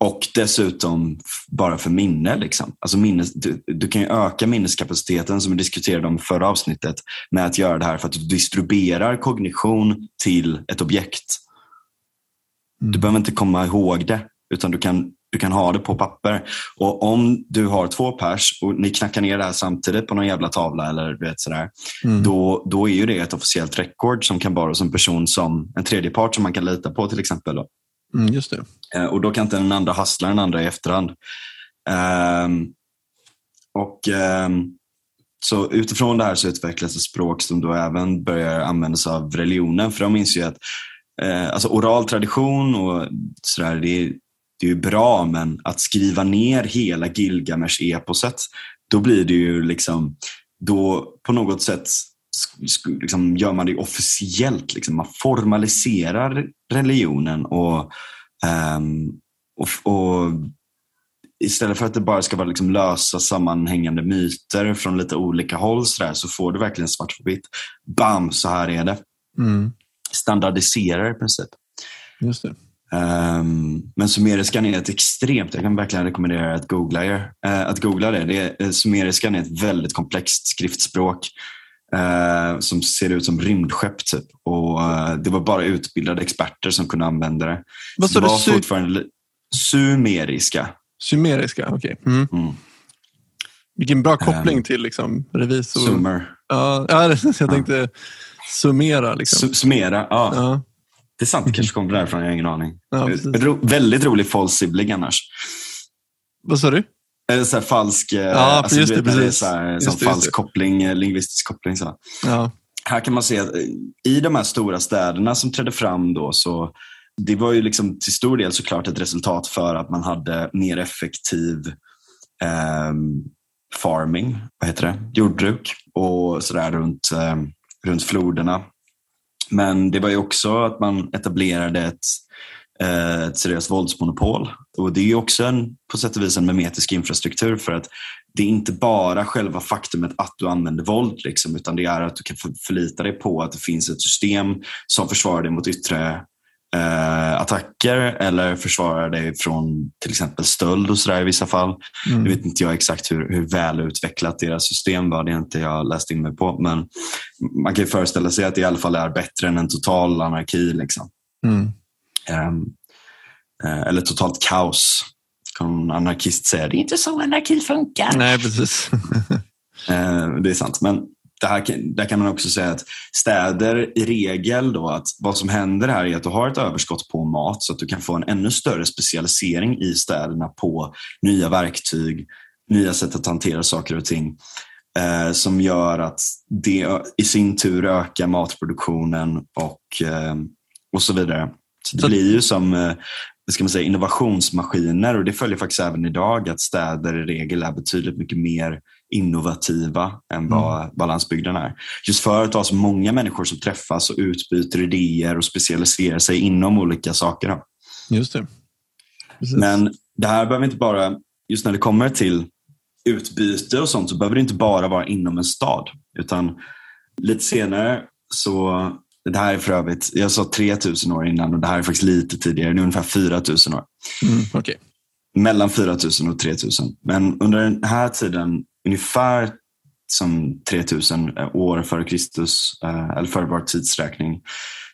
och dessutom bara för minne. Liksom. Alltså minnes, du, du kan ju öka minneskapaciteten som vi diskuterade om i förra avsnittet med att göra det här för att du distribuerar kognition till ett objekt. Du behöver inte komma ihåg det utan du kan, du kan ha det på papper. Och om du har två pers och ni knackar ner det här samtidigt på någon jävla tavla eller du vet sådär, Mm. då, då är ju det ett officiellt record som kan vara hos en person som en tredje part som man kan lita på till exempel. Då. Mm, just det. Eh, Och då kan inte den andra hassla den andra i efterhand. Ehm, och ehm, Så utifrån det här så utvecklas ett språk som då även börjar användas av religionen. För de inser ju att eh, alltså oral tradition och sådär, det, är- det är ju bra, men att skriva ner hela Gilgamesh-eposet, då blir det ju liksom, då på något sätt liksom gör man det officiellt. Liksom. Man formaliserar religionen och, um, och, och istället för att det bara ska vara liksom lösa sammanhängande myter från lite olika håll så, där, så får du verkligen svart på vitt. Bam, så här är det. Mm, Standardiserar i princip. just det. Ehm, men sumeriskan är ett extremt, jag kan verkligen rekommendera er att googla, er, eh, att googla det. det är, eh, sumeriskan är ett väldigt komplext skriftspråk eh, som ser ut som rymdskepp. Typ. Och, eh, det var bara utbildade experter som kunde använda det. Vad sa du? var fortfarande sumeriska. Sumeriska? Okej. Mm. Mm. Vilken bra koppling Ehm, till liksom, revisor. Sumer. Ja, jag tänkte summera. Liksom. Su- Sumera, ja. Ja, Det är sant, det kanske kommer därifrån, jag har ingen aning. ja, precis. Ro, väldigt rolig false sibling annars. Vad sa du? Eller så här falsk, eh, Ja, alltså, just det, när det är precis. så här, Just just falsk det. koppling, eh, lingvistisk koppling. Så. Ja. Här kan man se att eh, i de här stora städerna som trädde fram då så det var ju liksom till stor del såklart ett resultat för att man hade mer effektiv ehm, farming, vad heter det? jordbruk och sådär runt, ehm, runt floderna. Men det var ju också att man etablerade ett, eh, ett seriöst våldsmonopol. Och det är ju också en, på sätt och vis en memetisk infrastruktur för att det är inte bara själva faktumet att du använder våld, liksom, utan det är att du kan förlita dig på att det finns ett system som försvarar dig mot yttre eh, attacker eller försvara dig från till exempel stöld och sådär i vissa fall. Mm. Nu vet inte jag exakt hur, hur välutvecklat deras system var, det är inte jag läst in mig på. Men man kan ju föreställa sig att det i alla fall är bättre än en total anarki. Liksom. Mm. Um, eller totalt kaos. Kan en anarkist säga, det är inte så anarki funkar. Nej, precis. uh, det är sant. Men det här, där kan man också säga att städer i regel då att vad som händer här är att du har ett överskott på mat så att du kan få en ännu större specialisering i städerna på nya verktyg, nya sätt att hantera saker och ting eh, som gör att det i sin tur ökar matproduktionen och, eh, och så vidare. Så det blir ju som eh, ska man säga, innovationsmaskiner och det följer faktiskt även idag att städer i regel är betydligt mycket mer innovativa än vad, mm. vad landsbygden är. Just för att ha så många människor som träffas och utbyter idéer och specialiserar sig inom olika saker. Just det. Precis. Men det här behöver inte bara, just när det kommer till utbyte och sånt, så behöver det inte bara vara inom en stad. Utan lite senare så, det här är för övrigt, jag sa 3000 år innan och det här är faktiskt lite tidigare, nu ungefär 4000 år. Mm, okay. Mellan 4000 och 3000. Men under den här tiden ungefär som 3000 år före Kristus, eh, eller före vår tidsräkning,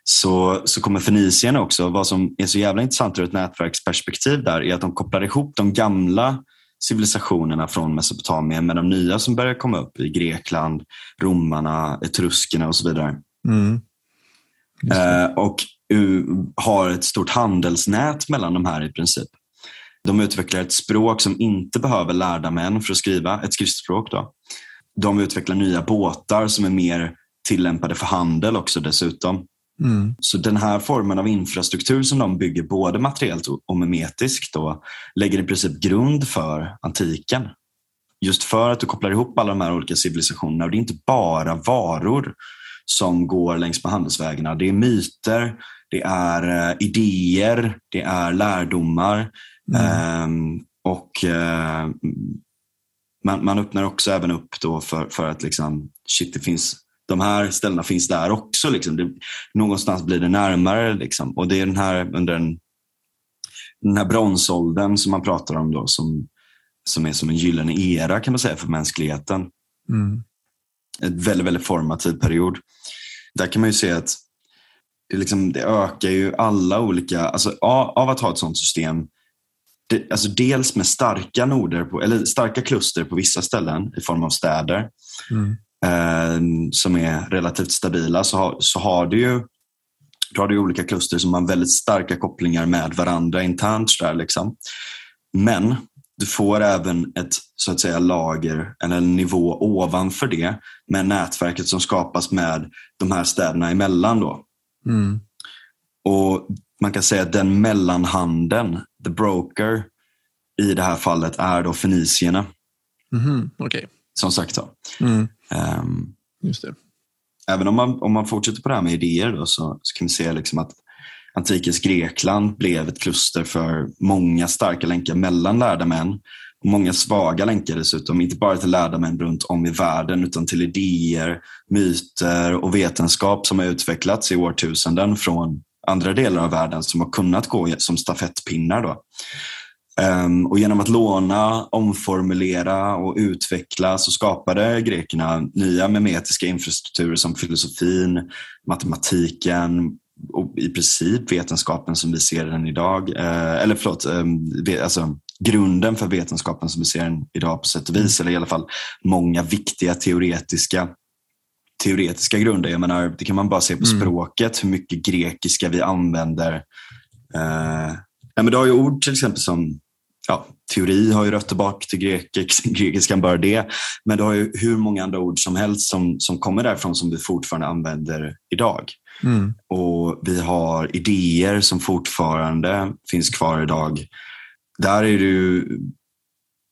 så, så kommer Fenicien också. Vad som är så jävla intressant ur ett nätverksperspektiv där är att de kopplar ihop de gamla civilisationerna från Mesopotamien med de nya som börjar komma upp i Grekland, romarna, etruskerna och så vidare. Mm. Eh, och har ett stort handelsnät mellan de här i princip. De utvecklar ett språk som inte behöver lärda män för att skriva, ett skriftspråk. Då. De utvecklar nya båtar som är mer tillämpade för handel också dessutom. Mm. Så den här formen av infrastruktur som de bygger både materiellt och memetiskt då, lägger i princip grund för antiken. Just för att du kopplar ihop alla de här olika civilisationerna och det är inte bara varor som går längs med handelsvägarna. Det är myter, det är eh, idéer, det är lärdomar, Mm. Um, och uh, man, man, öppnar också även upp då för, för att liksom, shit, det finns, de här ställena finns där också. Liksom. Det, någonstans blir det närmare. Liksom. Och det är den här under den, den här bronsåldern som man pratar om då, som, som är som en gyllene era kan man säga för mänskligheten. Mm. En väldigt, väldigt formativ period. Där kan man ju se att det, liksom, det ökar ju alla olika, alltså av att ha ett sådant system alltså dels med starka noder, på, eller starka kluster på vissa ställen i form av städer mm. eh, som är relativt stabila så har, så har du ju du har du olika kluster som har väldigt starka kopplingar med varandra internt. Där, liksom. Men du får även ett så att säga lager eller en nivå ovanför det med nätverket som skapas med de här städerna emellan. Då. Mm. Och man kan säga att den mellanhanden, the broker, i det här fallet är då fenicierna. Mm, okay. Som sagt mm. um, Just det. Även om man, om man fortsätter på det här med idéer då, så, så kan vi se liksom att antikens Grekland blev ett kluster för många starka länkar mellan lärda män och många svaga länkar dessutom. Inte bara till lärda män runt om i världen utan till idéer, myter och vetenskap som har utvecklats i årtusenden från andra delar av världen som har kunnat gå som stafettpinnar. Då. Um, och genom att låna, omformulera och utveckla så skapade grekerna nya memetiska infrastrukturer som filosofin, matematiken och i princip vetenskapen som vi ser den idag. Uh, eller förlåt, um, alltså, grunden för vetenskapen som vi ser den idag på sätt och vis. Eller i alla fall många viktiga teoretiska teoretiska grunder. Jag menar, det kan man bara se på mm. språket, hur mycket grekiska vi använder. Uh, ja, men du har ju ord till exempel som ja, teori har ju rötter bak till grekisk, grekiskan, bara det. Men du har ju hur många andra ord som helst som, som kommer därifrån som vi fortfarande använder idag. Mm. Och vi har idéer som fortfarande finns kvar idag. Där är ju,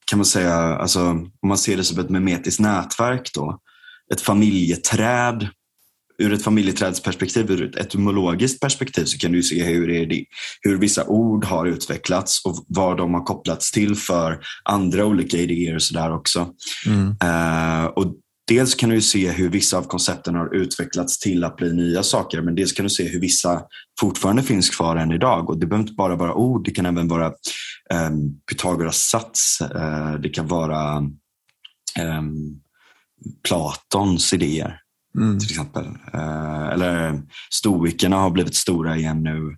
kan man säga, alltså, om man ser det som ett memetiskt nätverk då, ett familjeträd. Ur ett familjeträdsperspektiv, ur ett etymologiskt perspektiv så kan du se hur, det, hur vissa ord har utvecklats och vad de har kopplats till för andra olika idéer och sådär också. Mm. Uh, och dels kan du se hur vissa av koncepten har utvecklats till att bli nya saker, men dels kan du se hur vissa fortfarande finns kvar än idag. Och det behöver inte bara vara ord, det kan även vara um, Pythagoras sats, uh, det kan vara um, Platons idéer mm. till exempel. Uh, eller stoikerna har blivit stora igen nu.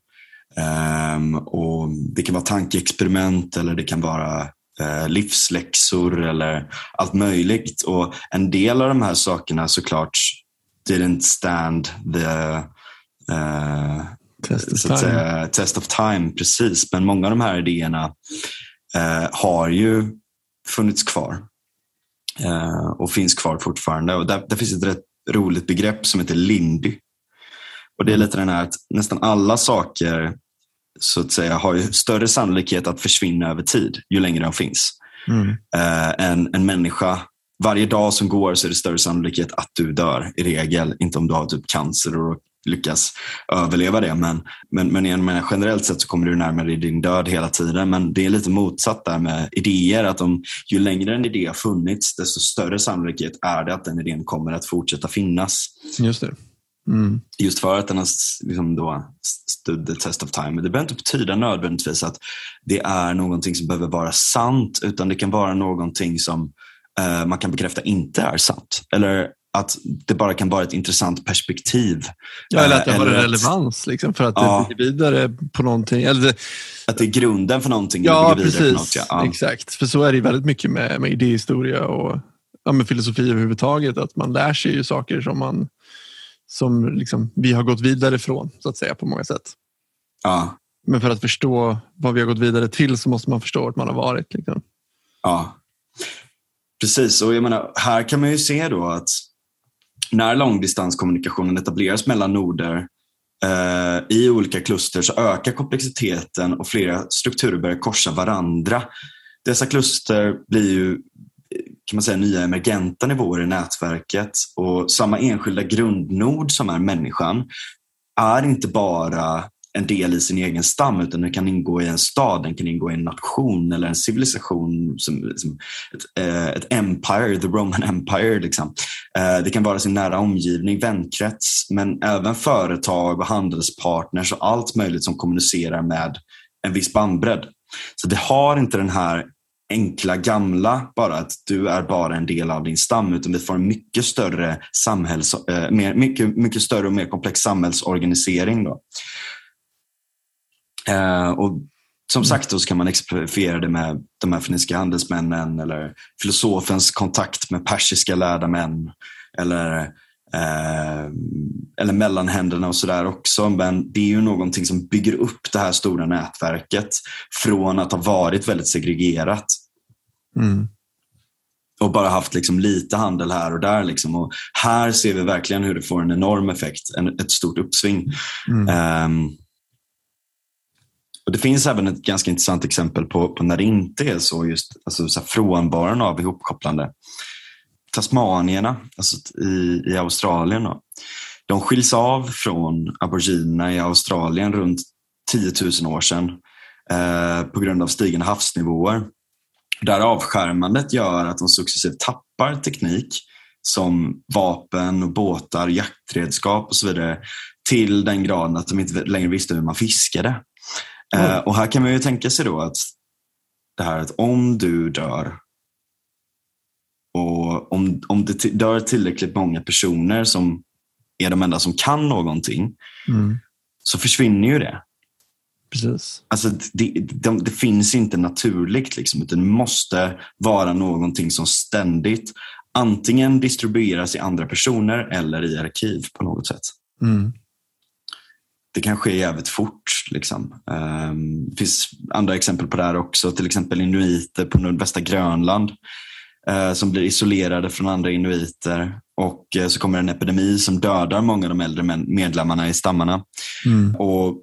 Um, och Det kan vara tankeexperiment eller det kan vara uh, livsläxor eller allt möjligt. Och En del av de här sakerna såklart didn't stand the uh, test, of så säga, test of time. Precis, men många av de här idéerna har ju funnits kvar och finns kvar fortfarande. Och där, där finns ett rätt roligt begrepp som heter Lindy. Och Det är lite den här att nästan alla saker så att säga har större sannolikhet att försvinna över tid ju längre de finns. Mm. Uh, en, en människa, varje dag som går så är det större sannolikhet att du dör i regel. Inte om du har typ cancer och lyckas överleva det. Men, men, men, men generellt sett så kommer du närmare din död hela tiden. Men det är lite motsatt där med idéer. Att om, ju längre en idé har funnits, desto större sannolikhet är det att den idén kommer att fortsätta finnas. Just det. Mm. Just för att den har liksom då stood the test of time. Men det behöver inte betyda nödvändigtvis att det är någonting som behöver vara sant, utan det kan vara någonting som uh, man kan bekräfta inte är sant. Eller att det bara kan vara ett intressant perspektiv. Ja, eller att det har en relevans liksom, för att ja, det bygger vidare på någonting. Eller, att det är grunden för någonting. Ja, precis. Något, ja. Exakt. För så är det väldigt mycket med, med idéhistoria och ja, med filosofi överhuvudtaget. Att man lär sig ju saker som, man, som liksom, vi har gått vidare från så att säga på många sätt. Ja. Men för att förstå vad vi har gått vidare till så måste man förstå vart man har varit. Liksom. Ja, precis. Och jag menar, här kan man ju se då att när långdistanskommunikationen etableras mellan noder eh, i olika kluster så ökar komplexiteten och flera strukturer börjar korsa varandra. Dessa kluster blir ju kan man säga, nya emergenta nivåer i nätverket och samma enskilda grundnod som är människan är inte bara en del i sin egen stam utan den kan ingå i en stad, den kan ingå i en nation eller en civilisation som, som ett, eh, ett, empire, the Roman Empire. Liksom. Eh, det kan vara sin nära omgivning, vänkrets men även företag och handelspartners och allt möjligt som kommunicerar med en viss bandbredd. Så det har inte den här enkla gamla, bara att du är bara en del av din stam, utan vi får en mycket större, samhälls, eh, mer, mycket, mycket större och mer komplex samhällsorganisering. Då. Eh, och som mm. sagt då så kan man exemplifiera det med de här fenniska handelsmännen eller filosofens kontakt med persiska lärda män. Eller, eh, eller mellanhänderna och sådär också. Men det är ju någonting som bygger upp det här stora nätverket från att ha varit väldigt segregerat. Mm. Och bara haft liksom lite handel här och där. Liksom. Och här ser vi verkligen hur det får en enorm effekt, en, ett stort uppsving. Mm. Um, och Det finns även ett ganska intressant exempel på, på när det inte är så, just alltså, så frånvaron av ihopkopplande. Tasmanierna alltså i, i Australien. Då. De skiljs av från aboriginerna i Australien runt 10 000 år sedan eh, på grund av stigande havsnivåer. Där avskärmandet gör att de successivt tappar teknik som vapen, och båtar, jaktredskap och så vidare till den graden att de inte längre visste hur man fiskade. Mm. och här kan man ju tänka sig då att det här att om du dör och om, om det dör tillräckligt många personer som är de enda som kan någonting mm. så försvinner ju det. Precis. Alltså, det, det, det finns inte naturligt, liksom, utan det måste vara någonting som ständigt antingen distribueras i andra personer eller i arkiv på något sätt. Mm det kan ske jävligt fort. Liksom. Um, det finns andra exempel på det här också, till exempel inuiter på nordvästra Grönland uh, som blir isolerade från andra inuiter och uh, så kommer en epidemi som dödar många av de äldre medlemmarna i stammarna. Mm. Och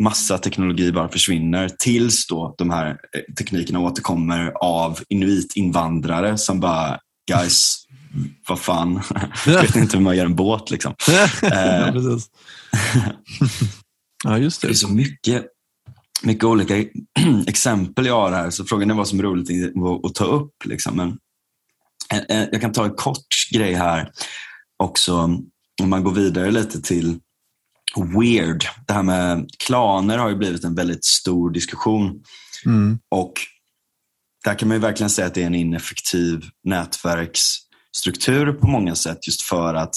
massa teknologi bara försvinner tills då de här eh, teknikerna återkommer av inuitinvandrare som bara, guys, vad fan, jag vet inte hur man gör en båt. Liksom. ja, ja, just det. Det är så mycket, mycket olika exempel jag har här, så frågan är vad som är roligt att ta upp. Liksom. Men Jag kan ta en kort grej här också. Om man går vidare lite till weird. Det här med klaner har ju blivit en väldigt stor diskussion. Mm. Och där kan man ju verkligen säga att det är en ineffektiv nätverksstruktur på många sätt just för att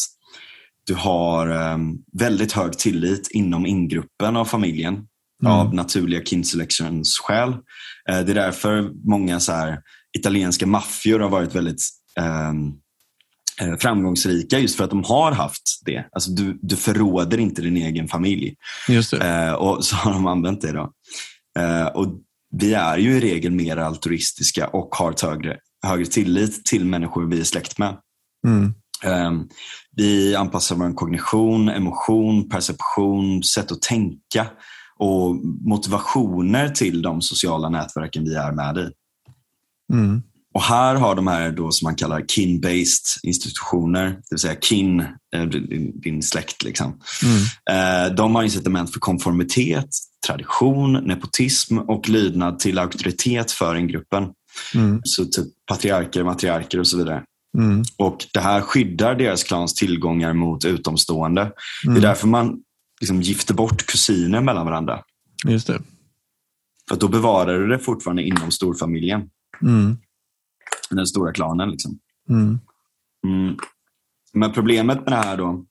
du har um, väldigt hög tillit inom ingruppen av familjen mm. av naturliga kin selections skäl. Uh, det är därför många så här, italienska maffior har varit väldigt um, framgångsrika just för att de har haft det. Alltså du, du förråder inte din egen familj. Just uh, och så har de använt det. Då. Uh, och vi är ju i regel mer altruistiska och har ett högre, högre tillit till människor vi är släkt med. Mm. Um, vi anpassar vår kognition, emotion, perception, sätt att tänka och motivationer till de sociala nätverken vi är med i. Mm. Och här har de här då som man kallar kin-based institutioner, det vill säga kin, eh, din, släkt. Liksom. Mm. Eh, de har incitament för konformitet, tradition, nepotism och lydnad till auktoritet för en gruppen. Mm. Så typ patriarker, matriarker och så vidare. Mm. Och Det här skyddar deras klans tillgångar mot utomstående. Mm. Det är mm. därför man liksom gifter bort kusiner mellan varandra. Just det. För då bevarar du det fortfarande inom storfamiljen. Mm. Den stora klanen. Liksom. Mm. Mm. Men problemet med det här då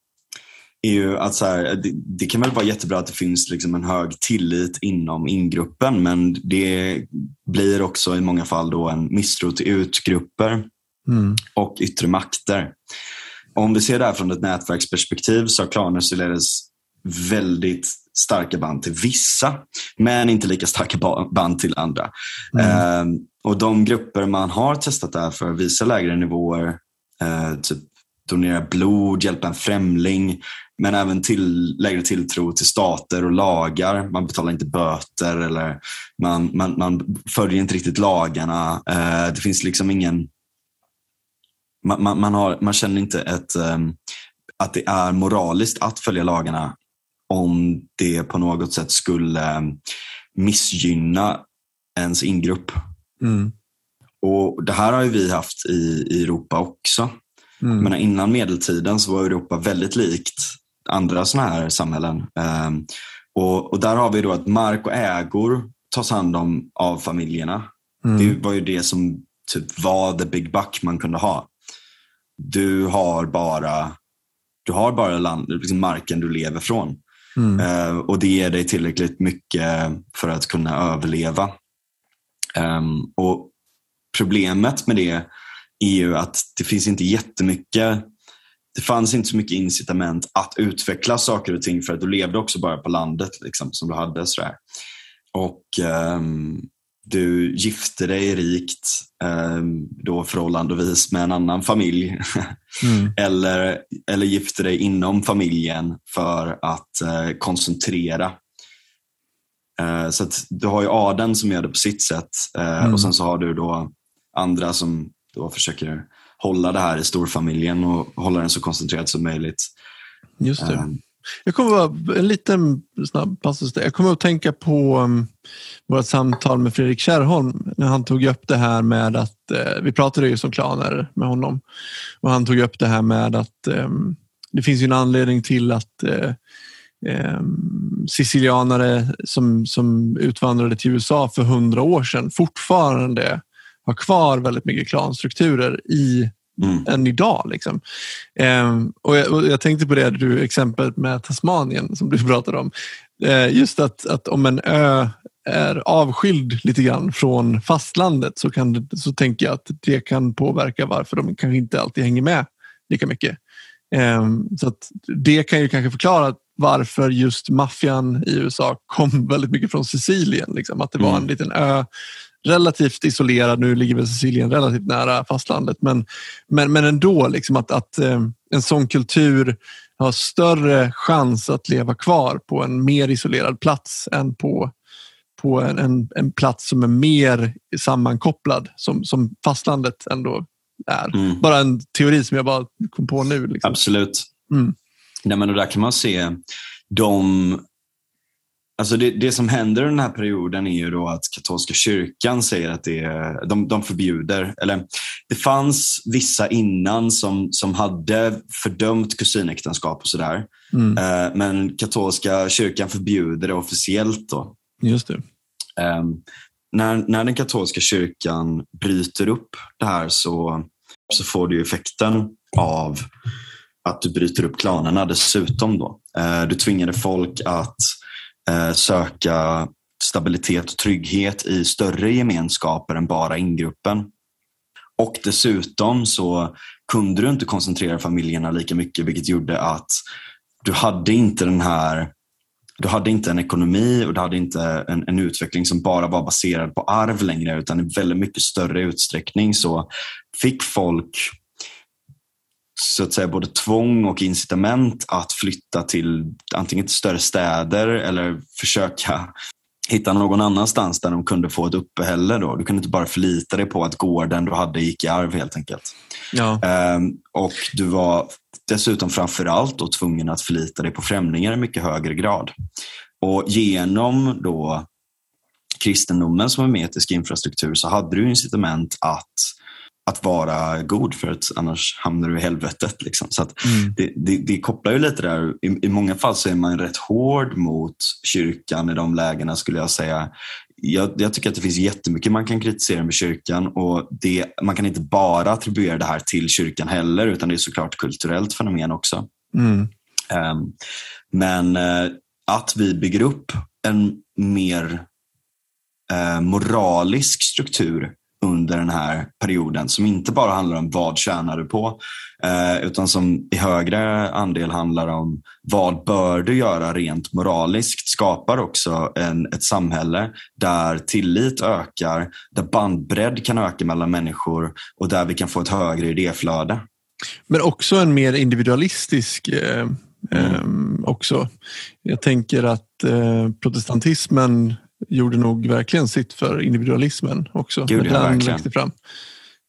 är ju att så här, det, det, kan väl vara jättebra att det finns liksom en hög tillit inom ingruppen men det blir också i många fall då en misstro till utgrupper mm. och yttre makter. Om vi ser det här från ett nätverksperspektiv så har klaner således väldigt starka band till vissa, men inte lika starka band till andra. Mm. Eh, och De grupper man har testat det här för visar lägre nivåer, eh, typ donera blod, hjälpa en främling, men även till, lägre tilltro till stater och lagar. Man betalar inte böter eller man, man, man följer inte riktigt lagarna. Eh, det finns liksom ingen... Man, man, man, har, man känner inte ett, um, att det är moraliskt att följa lagarna om det på något sätt skulle um, missgynna ens ingrupp. Mm. Och Det här har vi haft i, i Europa också. Mm. Men innan medeltiden så var Europa väldigt likt andra sådana här samhällen. Um, och, och, där har vi då att mark och ägor tas hand om av familjerna. Mm. Det var ju det som typ var the big buck man kunde ha. Du har bara, du har bara land, liksom marken du lever från. Mm. Uh, och det ger dig tillräckligt mycket för att kunna överleva. Um, och Problemet med det är ju att det finns inte jättemycket det fanns inte så mycket incitament att utveckla saker och ting för att du levde också bara på landet liksom, som du hade. Sådär. Och um, du gifte dig rikt um, då förhållandevis med en annan familj. Mm. eller, eller gifte dig inom familjen för att uh, koncentrera. Uh, så du har ju adeln som gör det på sitt sätt uh, mm. och sen så har du då andra som då försöker hålla det här i storfamiljen och hålla den så koncentrerad som möjligt. Just det. Um, jag kommer en liten snabb passus där. Jag kommer att tänka på um, vårt samtal med Fredrik Kärrholm när han tog upp det här med att, uh, vi pratade ju som klaner med honom och han tog upp det här med att um, det finns ju en anledning till att uh, um, sicilianare som, som utvandrade till USA för hundra år sedan fortfarande har kvar väldigt mycket klanstrukturer i mm. än idag. Liksom. Um, och, jag, och, jag, tänkte på det du exemplet med Tasmanien som du pratade om. Uh, just att, att om en ö är avskild lite grann från fastlandet så, kan, så tänker jag att det kan påverka varför de kanske inte alltid hänger med lika mycket. Um, så det kan ju kanske förklara varför just maffian i USA kom väldigt mycket från Sicilien. Liksom. Att det var en mm. liten ö relativt isolerad. Nu ligger väl Sicilien relativt nära fastlandet, men, men, men ändå liksom att, att eh, en sån kultur har större chans att leva kvar på en mer isolerad plats än på, på en, en, en plats som är mer sammankopplad som, som fastlandet ändå är. Mm. Bara en teori som jag bara kom på nu. Liksom. Absolut. Mm. Nej, men där kan man se de Alltså det, det som händer i den här perioden är ju då att katolska kyrkan säger att det de, de förbjuder, eller det fanns vissa innan som, som hade fördömt kusinäktenskap och sådär. Mm. Eh, men katolska kyrkan förbjuder det officiellt. Då. Just det. Eh, när, när den katolska kyrkan bryter upp det här så, så får du effekten av att du bryter upp klanerna dessutom. Då. Eh, du tvingade folk att Eh, söka stabilitet och trygghet i större gemenskaper än bara ingruppen. Och dessutom så kunde du inte koncentrera familjerna lika mycket vilket gjorde att du hade inte den här du hade inte en ekonomi och du hade inte en, en, utveckling som bara var baserad på arv längre utan i väldigt mycket större utsträckning så fick folk så att säga både tvång och incitament att flytta till antingen till större städer eller försöka hitta någon annanstans där de kunde få ett uppehälle. Då. Du kunde inte bara förlita dig på att gården du hade gick i arv helt enkelt. Ja. Um, och du var dessutom framförallt då tvungen att förlita dig på främlingar i mycket högre grad. Och genom då kristendomen som en metisk infrastruktur så hade du incitament att att vara god för att annars hamnar du i helvetet. Liksom. Så mm. det, det, det, kopplar ju lite där. I, I, många fall så är man rätt hård mot kyrkan i de lägena skulle jag säga. Jag, jag, tycker att det finns jättemycket man kan kritisera med kyrkan och det, man kan inte bara attribuera det här till kyrkan heller utan det är såklart ett kulturellt fenomen också. Mm. Um, men uh, att vi bygger upp en mer uh, moralisk struktur under den här perioden som inte bara handlar om vad tjänar du på eh, utan som i högre andel handlar om vad bör du göra rent moraliskt skapar också en, ett samhälle där tillit ökar, där bandbredd kan öka mellan människor och där vi kan få ett högre idéflöde. Men också en mer individualistisk eh, mm. eh, också. Jag tänker att eh, protestantismen gjorde nog verkligen sitt för individualismen också. Ja, den växte fram.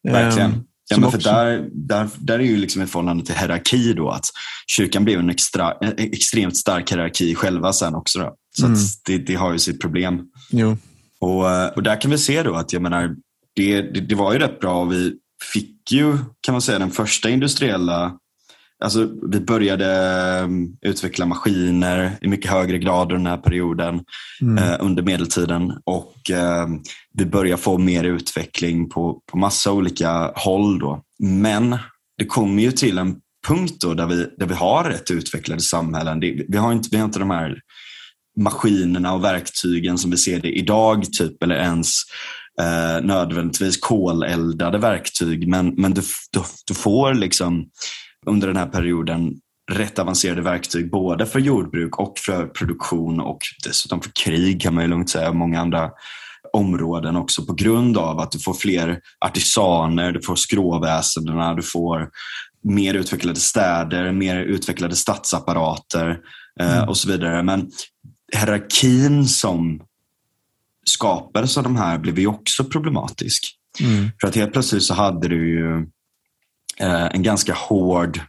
Verkligen. Ehm, Ja, men för också- där, där, där är ju liksom ett förhållande till hierarki då, att kyrkan blev en extra, en extremt stark hierarki själva sen också. Då. Så Mm. det, det har ju sitt problem. Jo. Och, eh, och där kan vi se då att jag menar, det, det, det var ju rätt bra. Vi fick ju, kan man säga, den första industriella Alltså, vi började eh, utveckla maskiner i mycket högre grad under den här perioden Mm. eh, under medeltiden och eh, vi börjar få mer utveckling på, på massa olika håll. Då. Men det kommer ju till en punkt då där, vi, där vi har rätt utvecklade samhällen. Det, vi, har inte, vi har inte de här maskinerna och verktygen som vi ser det idag, typ, eller ens eh, nödvändigtvis koleldade verktyg. Men, men du, du, du får liksom under den här perioden rätt avancerade verktyg både för jordbruk och för produktion och dessutom för krig kan man ju lugnt säga. Många andra områden också på grund av att du får fler artisaner, du får skråväsendena, du får mer utvecklade städer, mer utvecklade statsapparater eh, Mm. och så vidare. Men hierarkin som skapades av de här blev ju också problematisk. Mm. För att helt plötsligt så hade du ju en ganska hård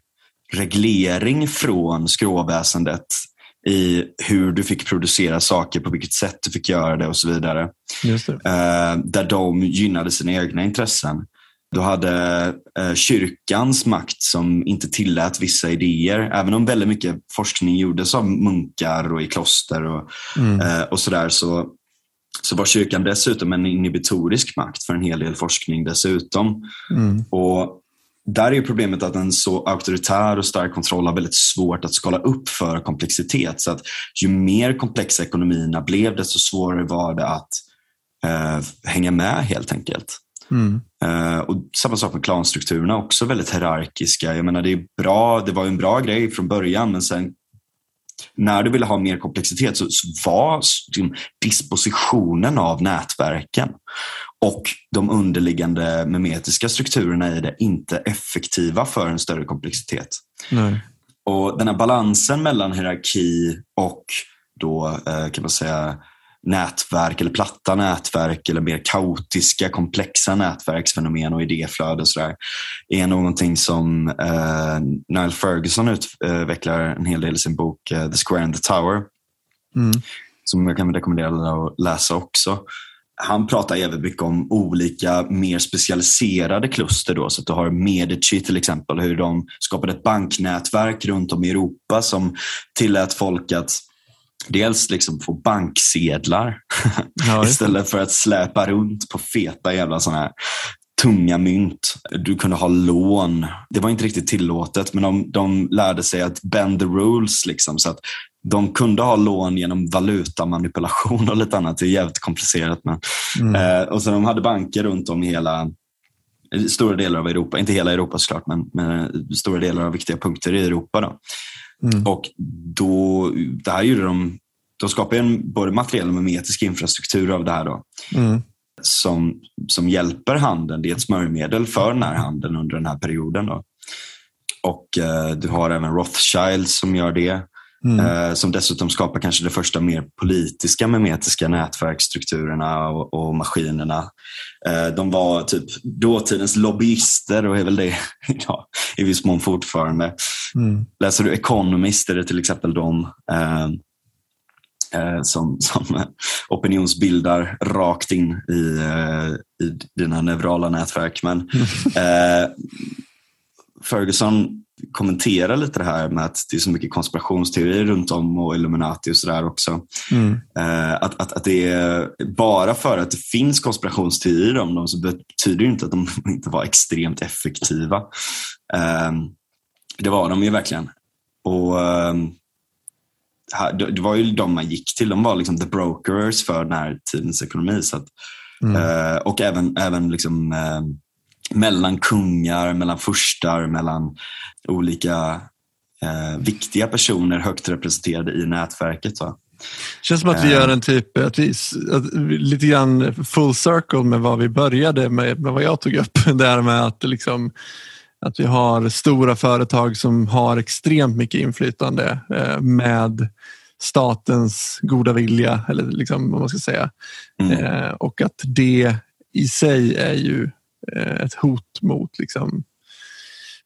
reglering från skråväsendet i hur du fick producera saker, på vilket sätt du fick göra det och så vidare. Eh, där de gynnade sina egna intressen. Du hade eh, kyrkans makt som inte tillät vissa idéer. Även om väldigt mycket forskning gjordes av munkar och i kloster och, Mm. eh, och sådär så, så var kyrkan dessutom en inhibitorisk makt för en hel del forskning dessutom. Mm. Och där är ju problemet att en så auktoritär och stark kontroll har väldigt svårt att skala upp för komplexitet. Så att ju mer komplexa ekonomierna blev, desto svårare var det att eh, hänga med helt enkelt. Mm. Eh, och samma sak med klanstrukturerna, också väldigt hierarkiska. Jag menar, det, är bra, det var en bra grej från början, men sen när du ville ha mer komplexitet så, var liksom dispositionen av nätverken och de underliggande memetiska strukturerna i det inte effektiva för en större komplexitet. Nej. Och den här balansen mellan hierarki och då eh, kan man säga nätverk eller platta nätverk eller mer kaotiska, komplexa nätverksfenomen och idéflöde och sådär är någonting som eh, Niall Ferguson utvecklar en hel del i sin bok eh, The Square and the Tower. Mm. som jag kan rekommendera att läsa också. Han pratar även mycket om olika mer specialiserade kluster. Då, så att du har Medici till exempel, hur de skapade ett banknätverk runt om i Europa som tillät folk att dels liksom få banksedlar ja, istället för att släpa runt på feta jävla sådana här tunga mynt. Du kunde ha lån. Det var inte riktigt tillåtet men de, de lärde sig att bend the rules. Liksom, så att de kunde ha lån genom valutamanipulation och lite annat. Det är jävligt komplicerat. Men, mm. eh, och så de hade banker runt om i hela stora delar av Europa. Inte hela Europa såklart, men, men stora delar av viktiga punkter i Europa. Då. Mm. Och då, det här gjorde de, de skapade en både materiell och memetisk infrastruktur av det här. Då. Mm som, som hjälper handeln. Det är ett smörjmedel för den här handeln under den här perioden. Då. Och eh, du har även Rothschild som gör det. Mm. Eh, som dessutom skapar kanske de första mer politiska memetiska nätverksstrukturerna och, och maskinerna. Eh, de var typ dåtidens lobbyister och är väl det ja, i viss mån fortfarande. Mm. Läser du Economist är det till exempel de. Eh, eh, som, som opinionsbildar rakt in i, i dina neurala nätverk. Men eh, Ferguson kommenterar lite det här med att det är så mycket konspirationsteorier runt om och Illuminati och sådär också. Mm. Eh, att, att, att det är bara för att det finns konspirationsteorier om dem så betyder det inte att de inte var extremt effektiva. Eh, det var de ju verkligen. Och eh, det var ju de man gick till. De var liksom the brokers för den här tidens ekonomi. Så att, mm. eh, och även, även liksom, eh, mellan kungar, mellan furstar, mellan olika eh, viktiga personer högt representerade i nätverket. Så. känns som att vi gör en typ, att vi, att, lite grann full circle med vad vi började med, med vad jag tog upp. Där med att liksom att vi har stora företag som har extremt mycket inflytande eh, med statens goda vilja, eller liksom vad man ska säga. Mm. Eh, och att det i sig är ju eh, ett hot mot liksom,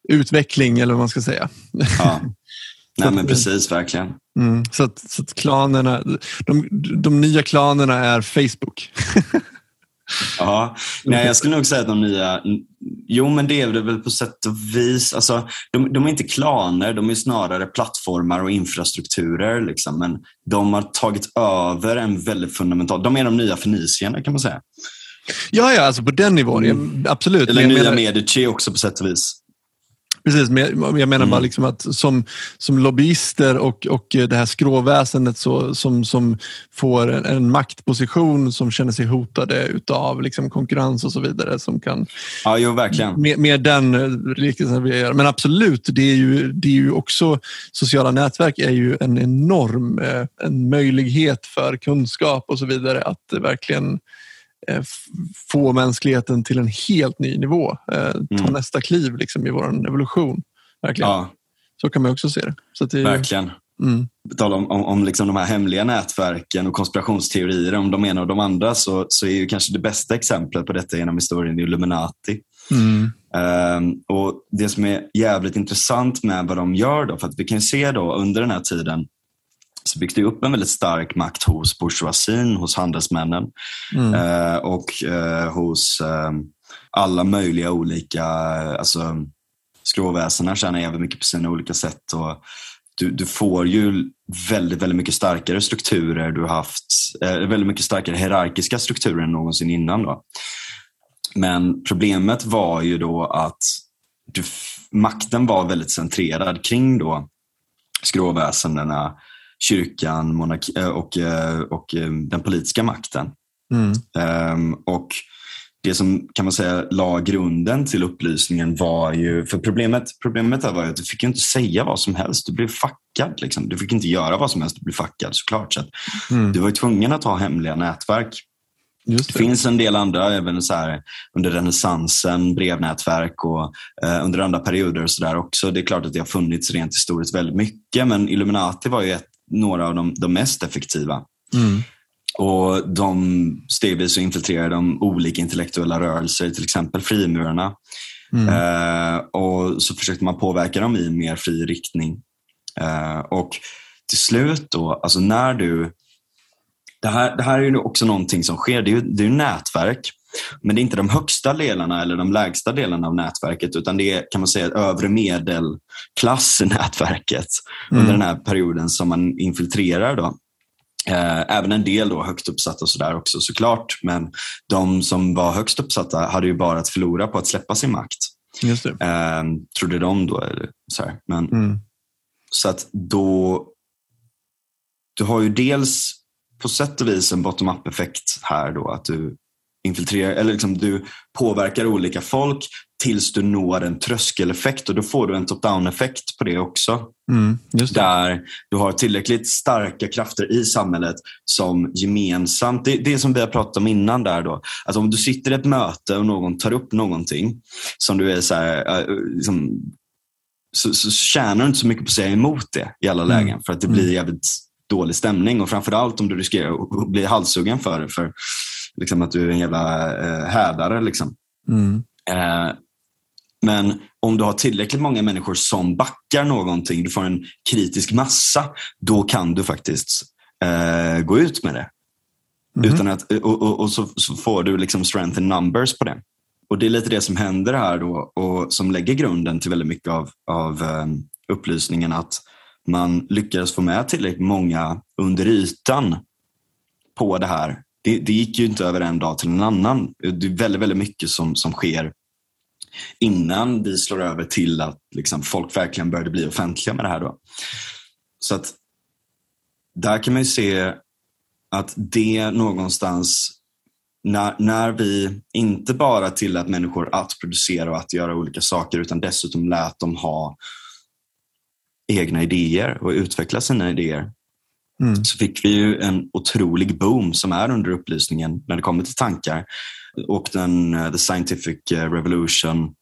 utveckling, eller vad man ska säga. Ja. Nej, men precis, verkligen. Mm, så, att, så att klanerna, de, de nya klanerna är Facebook. Ja, nej, jag skulle nog säga att de nya... Jo, men det är det väl på sätt och vis. Alltså, de, de är inte klaner, de är snarare plattformar och infrastrukturer. Liksom, men de har tagit över en väldigt fundamental... De är de nya fenicierna kan man säga. Ja, ja alltså på den nivån. Mm. Absolut. Eller nya menar... Medici också på sätt och vis. Precis, men jag, menar mm. bara liksom att som, som lobbyister och, och det här skråväsendet så, som, som får en, en maktposition som känner sig hotade av liksom konkurrens och så vidare. Som kan, ja, jo, verkligen. Med, med den liknelsen vi gör. Men absolut, det är, ju, det är ju också sociala nätverk är ju en enorm eh, en möjlighet för kunskap och så vidare att verkligen Eh, få mänskligheten till en helt ny nivå. Eh, ta mm. nästa kliv liksom, i vår evolution. Verkligen. Ja. Så kan man också se det. Så det Verkligen. Mm. Tal om, om, om liksom de här hemliga nätverken och konspirationsteorier, om de ena och de andra, så, så är ju kanske det bästa exemplet på detta genom historien Illuminati. Mm. Um, och Det som är jävligt intressant med vad de gör, då, för att vi kan se då under den här tiden så byggs det upp en väldigt stark makt hos bourgeoisien, hos handelsmännen mm. eh, och eh, hos eh, alla möjliga olika, alltså skråväsena tjänar jävligt mycket på sina olika sätt. Och du, du får ju väldigt, väldigt mycket starkare strukturer. Du har haft eh, väldigt mycket starkare hierarkiska strukturer än någonsin innan. Då. Men problemet var ju då att du, makten var väldigt centrerad kring då skråväsendena kyrkan monarki, eh, och, eh, och eh, den politiska makten. Mm. Um, och det som kan man säga la grunden till upplysningen var ju, för problemet, problemet var ju att du fick inte säga vad som helst. Du blev fackad. Liksom. Du fick inte göra vad som helst, du blev fackad såklart. Så mm. Du var tvungen att ha hemliga nätverk. Det. det. finns en del andra, även så här, under renässansen, brevnätverk och eh, under andra perioder och så där också. Det är klart att det har funnits rent historiskt väldigt mycket, men Illuminati var ju ett några av de, de mest effektiva. Mm. Och De stegvis så infiltrerade de olika intellektuella rörelser, till exempel frimurarna. Mm. Eh, och så försökte man påverka dem i mer fri riktning. Eh, och till slut då, alltså när du det, här, det här är ju också någonting som sker. Det är ju, det är ju nätverk. Men det är inte de högsta delarna eller de lägsta delarna av nätverket utan det är kan man säga övre medelklass i nätverket mm. under den här perioden som man infiltrerar. Då. Eh, även en del då högt uppsatta och sådär också såklart. Men de som var högst uppsatta hade ju bara att förlora på att släppa sin makt. Just det. Eh, trodde de då. Eller, så här. Men, mm. Så att då, du har ju dels på sätt och vis en bottom-up effekt här då. Att du infiltrerar, eller liksom du påverkar olika folk tills du når en tröskeleffekt och då får du en top-down effekt på det också. Mm, det. Där du har tillräckligt starka krafter i samhället som gemensamt, det, det som vi har pratat om innan där då, att om du sitter i ett möte och någon tar upp någonting som du är så här, liksom, så, så tjänar du inte så mycket på att säga emot det i alla mm. lägen för att det blir mm. jävligt dålig stämning och framförallt om du riskerar att bli halshuggen för det. För liksom att du är en jävla eh, härdare. Liksom. Mm. Eh, men om du har tillräckligt många människor som backar någonting, du får en kritisk massa, då kan du faktiskt eh, gå ut med det. Mm. Utan att, och, och, och så, så, får du liksom strength in numbers på det. Och Det är lite det som händer här då och som lägger grunden till väldigt mycket av, av um, upplysningen att man lyckades få med tillräckligt många under ytan på det här det, det gick ju inte över en dag till en annan. Det är väldigt, väldigt mycket som, som sker innan vi slår över till att liksom, folk verkligen började bli offentliga med det här. Då. Så att där kan man ju se att det någonstans, när, när vi inte bara tillät människor att producera och att göra olika saker utan dessutom lät dem ha egna idéer och utveckla sina idéer mm. så fick vi ju en otrolig boom som är under upplysningen när det kommer till tankar. Och den uh, the scientific eh, revolution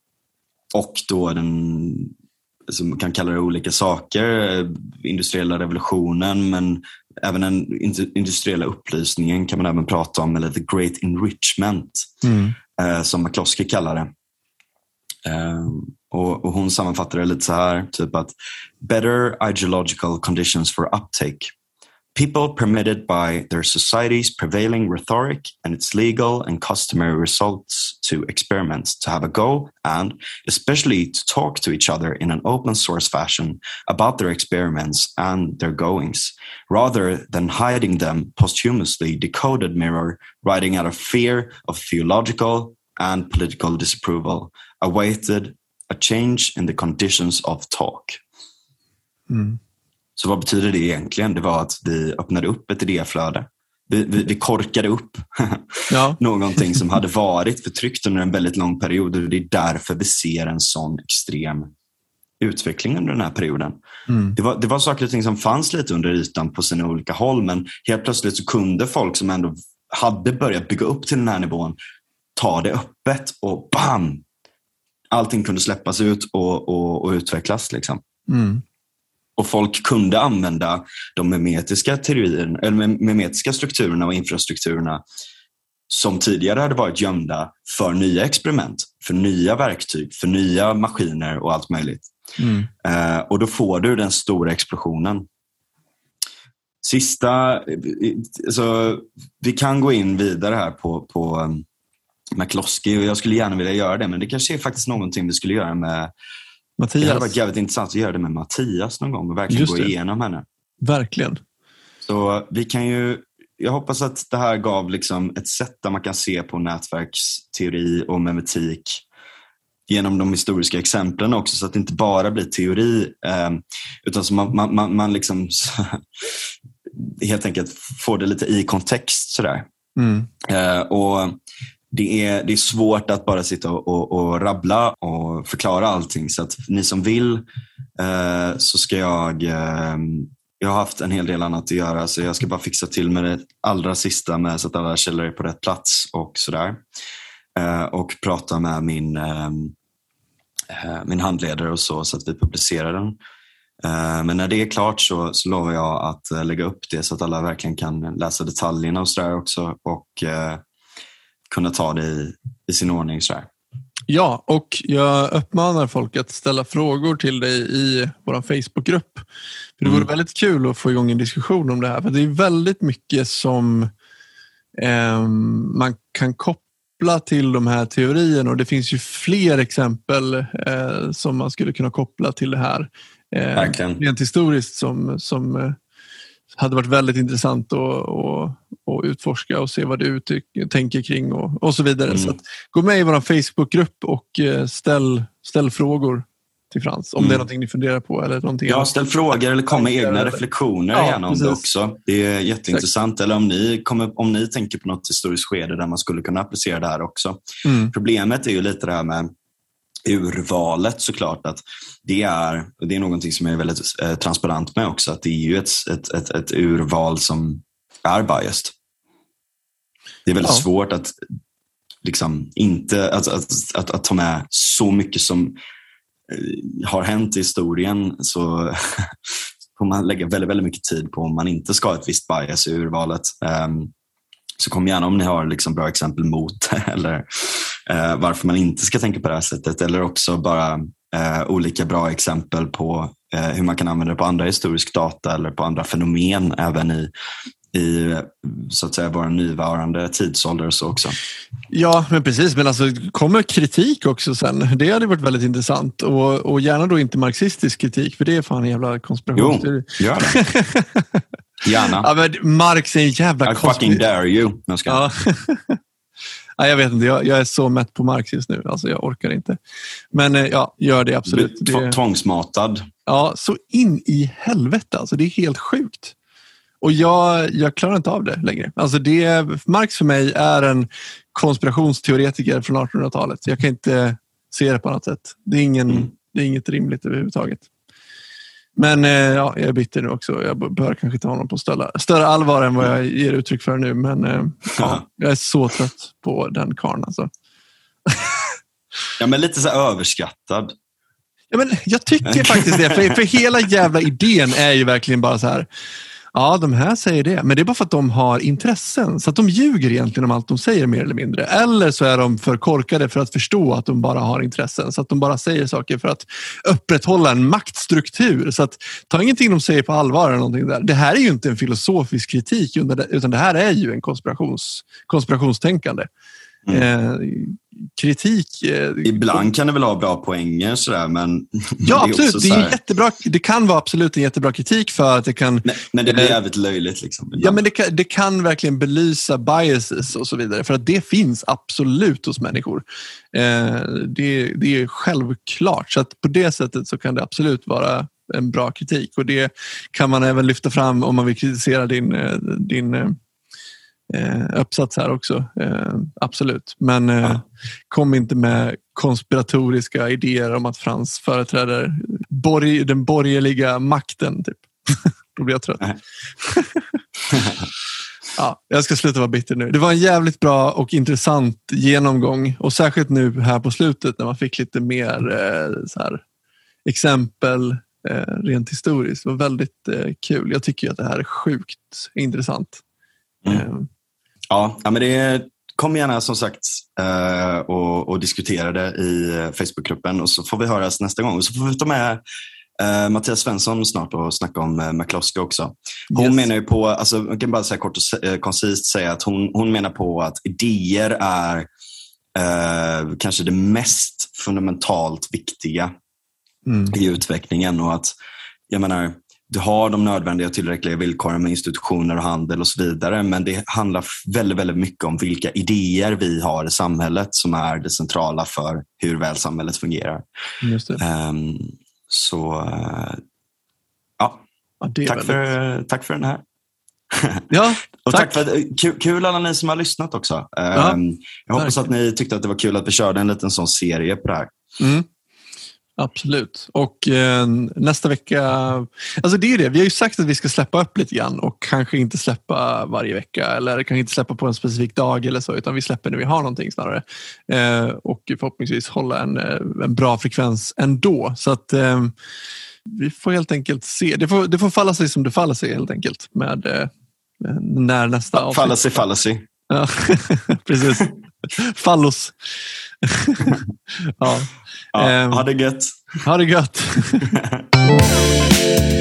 och då den som kan kalla det olika saker, eh, industriella revolutionen men även den industriella upplysningen kan man även prata om, eller the great enrichment mm. eh, som McCloskey kallar det. Eh, och, och, hon sammanfattar det lite så här, typ att better ideological conditions for uptake people permitted by their society's prevailing rhetoric and its legal and customary results to experiments to have a go and especially to talk to each other in an open source fashion about their experiments and their goings rather than hiding them posthumously decoded mirror writing out of fear of theological and political disapproval awaited a change in the conditions of talk mm. Så vad betyder det egentligen? Det var att vi öppnade upp ett idéflöde. Vi, vi, vi korkade upp ja. någonting som hade varit förtryckt under en väldigt lång period. Och det är därför vi ser en sån extrem utveckling under den här perioden. Mm. Det, var, det var saker och ting som fanns lite under ytan på sina olika håll men helt plötsligt så kunde folk som ändå hade börjat bygga upp till den här nivån ta det öppet och bam! Allting kunde släppas ut och, och, och utvecklas. Liksom. Mm. Och folk kunde använda de memetiska, teorierna, eller memetiska strukturerna och infrastrukturerna som tidigare hade varit gömda för nya experiment, för nya verktyg, för nya maskiner och allt möjligt. Mm. Eh, och då får du den stora explosionen. Sista, alltså, vi kan gå in vidare här på, på um, McCloskey och jag skulle gärna vilja göra det men det kanske är faktiskt någonting vi skulle göra med Mattias. Det hade varit jävligt intressant att göra det med Mattias någon gång och verkligen gå igenom henne. Verkligen. Så vi kan ju, jag hoppas att det här gav liksom ett sätt där man kan se på nätverksteori och memetik genom de historiska exemplen också så att det inte bara blir teori eh, utan så man, man, man, man liksom helt enkelt får det lite i kontext. Sådär. Mm. Eh, och det är, det är svårt att bara sitta och, och, och rabbla och förklara allting. Så att ni som vill eh, så ska jag eh, jag har haft en hel del annat att göra så jag ska bara fixa till med det allra sista med så att alla källor är på rätt plats och sådär. Eh, och prata med min, ehm, eh, min handledare och så, så att vi publicerar den. Eh, men när det är klart så, så lovar jag att eh, lägga upp det så att alla verkligen kan läsa detaljerna och sådär också. Och eh, kunna ta det i, i sin ordning. Så Ja, och jag uppmanar folk att ställa frågor till dig i vår Facebookgrupp. För det vore Mm. väldigt kul att få igång en diskussion om det här. För Det är väldigt mycket som ehm, man kan koppla till de här teorierna och det finns ju fler exempel eh, som man skulle kunna koppla till det här. Eh, Verkligen. rent historiskt som, som eh, hade varit väldigt intressant att, att utforska och se vad du tänker kring och, och så vidare. Mm. Så att, gå med i vår Facebookgrupp och eh, ställ, ställ frågor till Frans om Mm. det är någonting ni funderar på eller någonting Ja, ställ frågor eller kom med egna eller- reflektioner Ja, gärna om det också. Det är jätteintressant. Eller om ni, kommer, om ni tänker på något historiskt skede där man skulle kunna applicera det här också. Mm. Problemet är ju lite det här med urvalet såklart. Att det, är, och det är någonting som jag är väldigt eh, transparent med också. Att det är ju ett, ett, ett, ett urval som är biased. Det är väldigt Ja. svårt att liksom inte att, att, att, att ta med så mycket som eh, har hänt i historien så får man lägga väldigt, väldigt mycket tid på om man inte ska ha ett visst bias i urvalet. Ehm, så kom gärna om ni har liksom bra exempel mot eller eh, varför man inte ska tänka på det här sättet. Eller också bara eh, olika bra exempel på hur man kan använda det på andra historisk data eller på andra fenomen även i, i så att säga, vår nuvarande tidsålder och så också. Ja, men precis. Men alltså, kommer kritik också sen? Det hade varit väldigt intressant. Och, och gärna då inte marxistisk kritik, för det är fan en jävla Jo, konspirationsteori. gör det. Gärna. Ja, men Marx är en jävla I fucking dare you. Jag ska. Ja. ja, jag vet inte, jag, jag är så mätt på Marx just nu. Alltså, jag orkar inte. Men eh, ja, gör det absolut. Det, Tvångsmatad. ja, så in i helvete alltså. Det är helt sjukt. Och jag, jag klarar inte av det längre. Alltså det, Marx för mig är en konspirationsteoretiker från 1800-talet. Jag kan inte se det på något sätt. Det är, ingen, Mm. det är inget rimligt överhuvudtaget. Men eh, ja, jag är bitter nu också. Jag bör kanske ta honom på större, större allvar än vad jag ger uttryck för nu. Men eh, ja, jag är så trött på den karln. Alltså. Ja, men lite så överskattad. Ja, men jag tycker faktiskt det. För, för hela jävla idén är ju verkligen bara så här. Ja, de här säger det. Men det är bara för att de har intressen. Så att de ljuger egentligen om allt de säger mer eller mindre. Eller så är de för korkade för att förstå att de bara har intressen. Så att de bara säger saker för att upprätthålla en maktstruktur. Så att ta ingenting de säger på allvar. Eller någonting där. Det här är ju inte en filosofisk kritik. Utan det här är ju en konspirations, konspirationstänkande. Eh, kritik... Eh, Ibland kan det väl ha bra poänger sådär, men Ja, absolut. Det, är jättebra, det kan vara absolut en jättebra kritik för att det kan, men, men det blir Eh, jävligt löjligt. Liksom, ja, men det, kan, det kan verkligen belysa biases och så vidare. För att det finns absolut hos människor. Eh, det, det är självklart. Så att på det sättet så kan det absolut vara en bra kritik. Och det kan man även lyfta fram om man vill kritisera din, din eh, eh, uppsats här också. Eh, absolut. Men eh, Ja. kom inte med konspiratoriska idéer om att Frans företräder borg, den borgerliga makten. Typ. Då blir jag trött. Ja, jag ska sluta vara bitter nu. Det var en jävligt bra och intressant genomgång och särskilt nu här på slutet när man fick lite mer eh, så här, exempel eh, rent historiskt. Det var väldigt eh, kul. Jag tycker att det här är sjukt intressant. Mm. Ja, men det kom gärna som sagt eh, och, och diskutera det i eh, Facebookgruppen och så får vi höras nästa gång. Och så får vi ta med eh, Mattias Svensson snart och snacka om eh, McCloskey också. Hon Yes. menar ju på, alltså, jag kan bara säga kort och eh, koncist säga att hon, hon menar på att idéer är eh, kanske det mest fundamentalt viktiga mm. i utvecklingen och att jag menar, har de nödvändiga tillräckliga villkoren med institutioner och handel och så vidare. Men det handlar väldigt, väldigt mycket om vilka idéer vi har i samhället som är det centrala för hur väl samhället fungerar. Ehm, så eh, ja, Ja, tack väldigt- för, tack för den här. Ja, Och tack, Tack. för kul, kul alla ni som har lyssnat också. Ehm, jag hoppas att ni tyckte att det var kul att vi körde en liten sån serie på det här. Mm. Absolut. Och eh, nästa vecka... Alltså det är det. Vi har ju sagt att vi ska släppa upp lite grann och kanske inte släppa varje vecka eller kanske inte släppa på en specifik dag eller så, utan vi släpper när vi har någonting snarare. Eh, och förhoppningsvis hålla en, eh, en bra frekvens ändå. Så att eh, vi får helt enkelt se. Det får, det får falla sig som det faller sig helt enkelt med eh, när nästa avsnitt. Fallacy, fallacy. Ja, precis. Fallos. ja. Ja, Ehm. ha det gött. Ha det gött.